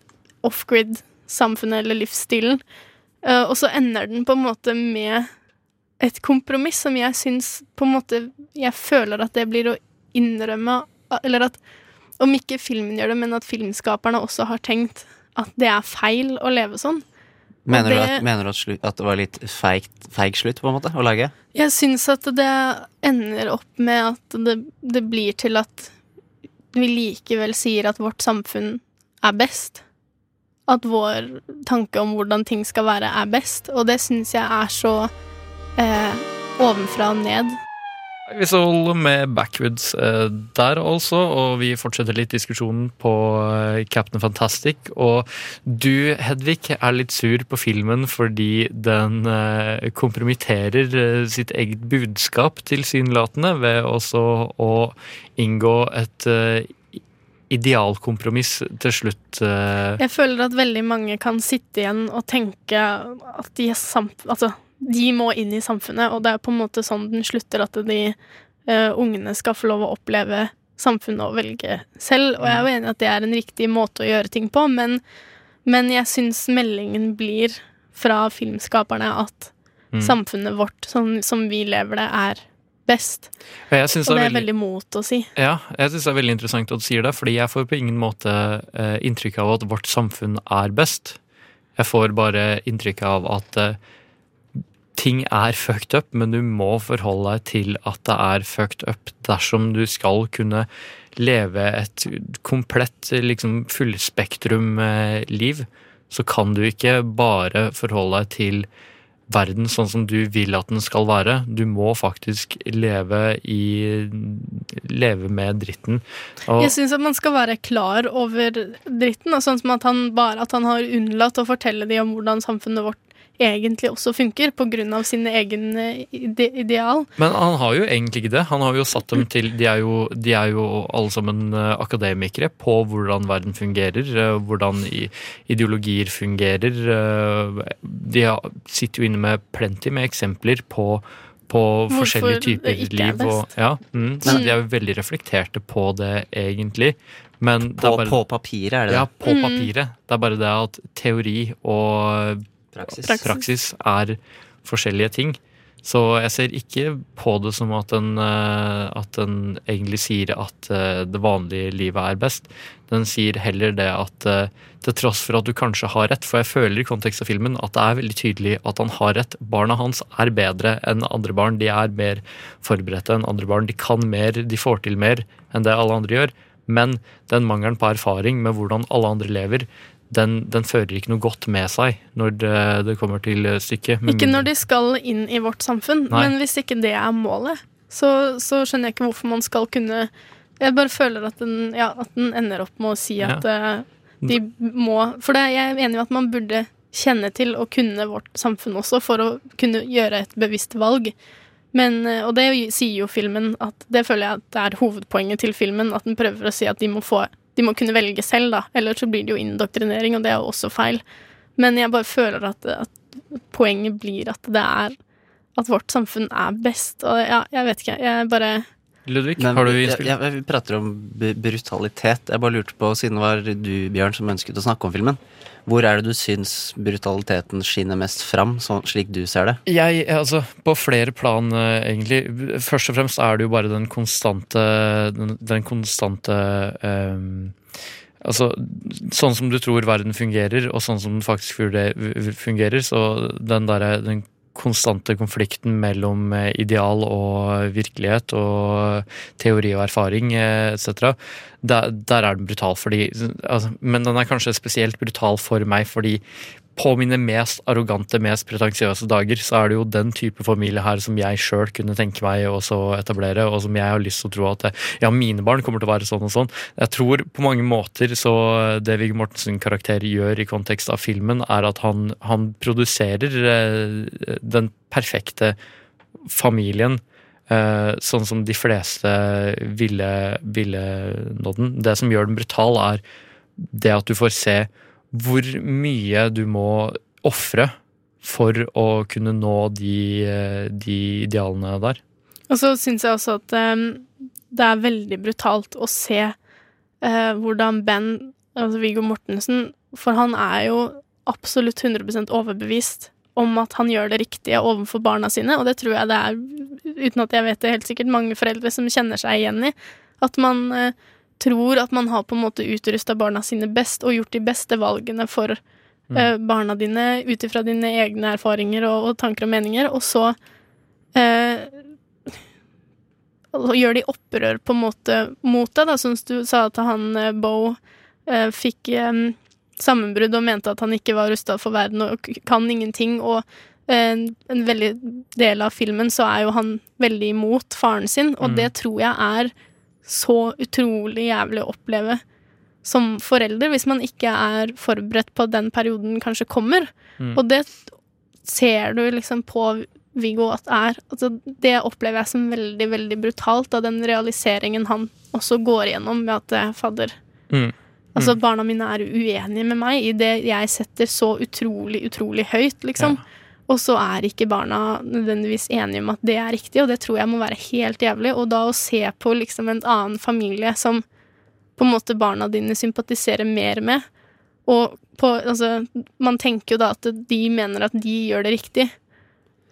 off-grid-samfunnet eller livsstilen. Uh, og så ender den på en måte med et kompromiss som jeg syns på en måte Jeg føler at det blir å innrømme Eller at om ikke filmen gjør det, men at filmskaperne også har tenkt at det er feil å leve sånn. Mener, det- du at, mener du at, slu, at det var litt feigt, feig slutt, på en måte, å lage? Jeg syns at det ender opp med at det, det blir til at vi likevel sier at vårt samfunn er best. At vår tanke om hvordan ting skal være, er best. Og det syns jeg er så eh, ovenfra og ned. Vi skal holde med Backwoods eh, der altså, og vi fortsetter litt diskusjonen på eh, Captain Fantastic. Og du, Hedvig, er litt sur på filmen fordi den eh, kompromitterer sitt eget budskap tilsynelatende ved også å inngå et idealkompromiss til slutt. Jeg føler at veldig mange kan sitte igjen og tenke at de samf... Altså, de må inn i samfunnet, og det er på en måte sånn den slutter, at de uh, ungene skal få lov å oppleve samfunnet og velge selv. Og jeg er jo enig i at det er en riktig måte å gjøre ting på, men, men jeg syns meldingen blir fra filmskaperne at Mm. samfunnet vårt, sånn som vi lever det, er best. Og det er veldig- veldig mot å si. Ja, jeg synes det er veldig interessant at du sier det, fordi jeg får på ingen måte eh, inntrykk av at vårt samfunn er best. Jeg får bare inntrykk av at eh, ting er fucked up, men du må forholde deg til at det er fucked up dersom du skal kunne leve et komplett, liksom fullspektrum eh. Så kan du ikke bare forholde deg til verden sånn som du vil at den skal være. Du må faktisk leve i Leve med dritten. Og, Jeg syns at man skal være klar over dritten, sånn som at han bare at han har unnlatt å fortelle dem om hvordan samfunnet vårt egentlig også funker, av sin egen eh, ide ideal. men han har jo egentlig ikke det. Han har jo satt dem til De er jo, de er jo alle sammen eh, akademikere på hvordan verden fungerer, eh, hvordan ideologier fungerer. De sitter jo inne med plenty med eksempler på på Hvorfor forskjellige typer er liv. Og, ja, mm, så Mm. de er jo veldig reflekterte på det, egentlig. Men det På- er bare, på papiret, er det Ja, det? på Mm. papiret. Det er bare det at teori og Praksis. praksis, er forskjellige ting. Så jeg ser ikke på det som at den, eh, at den egentlig sier at eh, det vanlige livet er best. Den sier heller det at eh, til tross for at du kanskje har rett, for jeg føler i kontekst av filmen at det er veldig tydelig at han har rett. Barna hans er bedre enn andre barn. De er mer forberedte enn andre barn. De kan mer, de får til mer enn det alle andre gjør. Men den mangelen på erfaring med hvordan alle andre lever, den, den fører ikke noe godt med seg når det, det kommer til stykket. Ikke når de skal inn i vårt samfunn, Nei. men hvis ikke det er målet, så, så skjønner jeg ikke hvorfor man skal kunne Jeg bare føler at den, ja, at den ender opp med å si at ja. de må For det, jeg er enig i at man burde kjenne til og kunne vårt samfunn også for å kunne gjøre et bevisst valg. Men, eh, og det sier jo filmen at Det føler jeg at det er hovedpoenget til filmen. At den prøver å si at de må, få, de må kunne velge selv, da. Ellers så blir det jo indoktrinering, og det er jo også feil. Men jeg bare føler at, at poenget blir at det er At vårt samfunn er best. Og ja, jeg vet ikke. Jeg bare Ludvig, Men, har du ja, innspill? ja, vi prater om brutalitet. Jeg bare lurte på, siden det var du, Bjørn, som ønsket å snakke om filmen, hvor er det du syns brutaliteten skinner mest fram, slik du ser det? Jeg, altså, på flere plan, eh, egentlig. Først og fremst er det jo bare den konstante Den, den konstante um, Altså, sånn som du tror verden fungerer, og sånn som den faktisk fungerer, så den derre den konstante konflikten mellom eh, ideal og virkelighet og teori og erfaring eh, etc. Der, der er den brutal fordi altså, Men den er kanskje spesielt brutal for meg fordi på mine mest arrogante, mest pretensiøse dager, så er det jo den type familie her som jeg sjøl kunne tenke meg å etablere, og som jeg har lyst til å tro at ja, mine barn kommer til å være sånn og sånn. Jeg tror på mange måter så det Viggo Mortensen karakter gjør i kontekst av filmen, er at han, han produserer eh, den perfekte familien. eh, sånn som de fleste ville, ville nådd den. Det som gjør den brutal, er det at du får se hvor mye du må ofre for å kunne nå de, eh, de idealene der. Og så syns jeg også at um, det er veldig brutalt å se uh, hvordan Ben, altså Viggo Mortensen For han er jo absolutt 100 overbevist om at han gjør det riktige overfor barna sine, og det tror jeg det er, uten at jeg vet det helt sikkert, mange foreldre som kjenner seg igjen i. At man eh, tror at man har på en måte utrusta barna sine best og gjort de beste valgene for, Mm. eh, barna dine ut ifra dine egne erfaringer og, og tanker og meninger, og så eh, og gjør de opprør på en måte mot deg, da, som du sa at han eh, Bo eh, fikk eh, sammenbrudd og mente at han ikke var rusta for verden og kan ingenting, og en, en veldig del av filmen så er jo han veldig imot faren sin, og Mm. det tror jeg er så utrolig jævlig å oppleve som forelder, hvis man ikke er forberedt på at den perioden kanskje kommer. Mm. Og det ser du liksom på Viggo at er altså Det opplever jeg som veldig, veldig brutalt, av den realiseringen han også går igjennom med at eh, fadder Mm. Altså, barna mine er uenige med meg i det jeg setter så utrolig, utrolig høyt, liksom. Og så er ikke barna nødvendigvis enige om at det er riktig, og det tror jeg må være helt jævlig. Og da å se på liksom en annen familie som på en måte barna dine sympatiserer mer med, og på Altså, man tenker jo da at de mener at de gjør det riktig.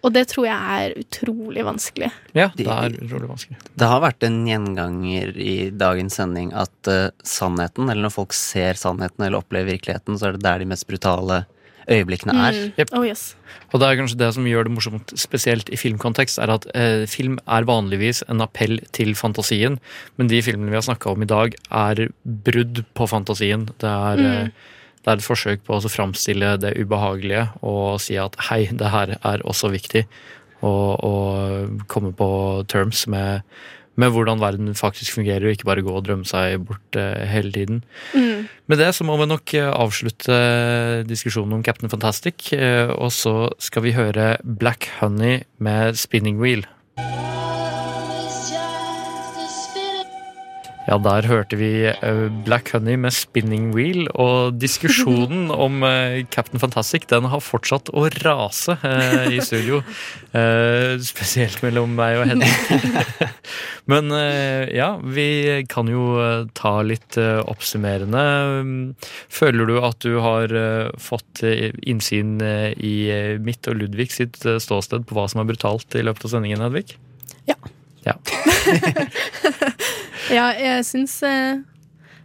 Og det tror jeg er utrolig vanskelig. Ja, det er utrolig vanskelig. Det har vært en gjenganger i dagens sending at uh, sannheten, eller når folk ser sannheten eller opplever virkeligheten, så er det der de mest brutale øyeblikkene er. Mm. Oh, yes. Og det er kanskje det som gjør det morsomt, spesielt i filmkontekst, er at eh, film er vanligvis en appell til fantasien, men de filmene vi har snakka om i dag, er brudd på fantasien. Det er, Mm. eh, det er et forsøk på å framstille det ubehagelige og si at hei, det her er også viktig. Og, og komme på terms med, med hvordan verden faktisk fungerer, og ikke bare gå og drømme seg bort eh, hele tiden. Mm. Med det så må vi nok eh, avslutte diskusjonen om Captain Fantastic, eh, og så skal vi høre Black Honey med Spinning Wheel. Ja, der hørte vi eh, Black Honey med Spinning Wheel, og diskusjonen om eh, Captain Fantastic den har fortsatt å rase eh, i studio. Eh, spesielt mellom meg og Henning. Men ja, vi kan jo ta litt oppsummerende. Føler du at du har fått innsyn i mitt og Ludvig sitt ståsted på hva som er brutalt i løpet av sendingen, Hedvig? Ja. Ja. Ja, jeg syns eh,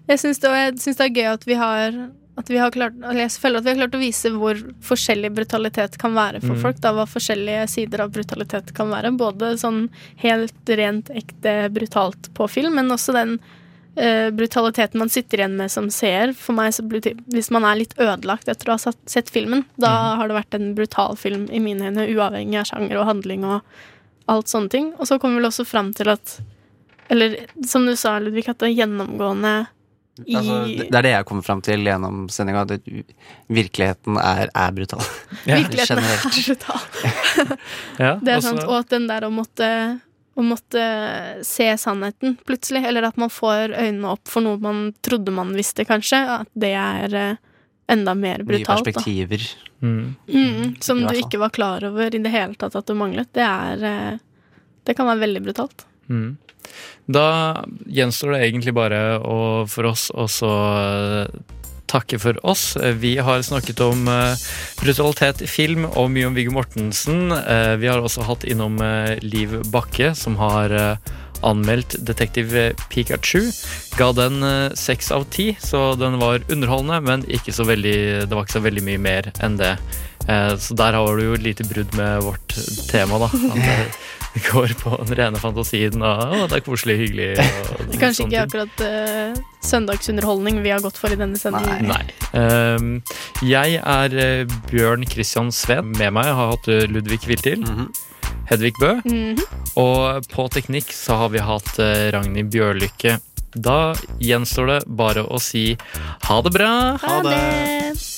Jeg syns det, det er gøy at vi har at vi har klart, jeg føler at vi har klart å vise hvor forskjellig brutalitet kan være for Mm. folk. Da, hva forskjellige sider av brutalitet kan være. Både sånn helt rent ekte brutalt på film, men også den uh, brutaliteten man sitter igjen med som seer. For meg, så blir Hvis man er litt ødelagt etter å ha sett filmen, da har det vært en brutal film i mine øyne, uavhengig av sjanger og handling og alt sånne ting. Og så kommer vi vel også fram til at Eller som du sa, Ludvig, at det er gjennomgående i Altså, det er det jeg kommer fram til gjennom sendinga. Virkeligheten er, er brutal. Virkeligheten er brutal. Ja, Det er sant. Og at den der å måtte, å måtte se sannheten plutselig, eller at man får øynene opp for noe man trodde man visste, kanskje, at det er eh, enda mer Nye brutalt. da. perspektiver. Mm, som du ikke var klar over i det hele tatt at du manglet. Det er eh, Det kan være veldig brutalt. Mm. Da gjenstår det egentlig bare å, for oss å eh, takke for oss. Vi har snakket om eh, brutalitet i film og mye om Viggo Mortensen. Eh, vi har også hatt innom eh, Liv Bakke, som har eh, anmeldt Detektiv Pikachu. Ga den eh, seks av ti, så den var underholdende, men veldig, det var ikke så veldig mye mer enn det. Eh, Så der har du jo et lite brudd med vårt tema, da. At går på den rene fantasien og å, det er koselig, hyggelig. Og Det er kanskje ikke ting. akkurat uh, søndagsunderholdning vi har gått for i denne sendingen. Nei. Ehm, jeg er eh, Bjørn Christian Sveen. Med meg har jeg hatt eh, Ludvig Viltil. Hedvig Bø. Mhm. Og på teknikk så har vi hatt Ragnhild Bjørlykke. Da gjenstår det bare å si ha det bra. Ha det!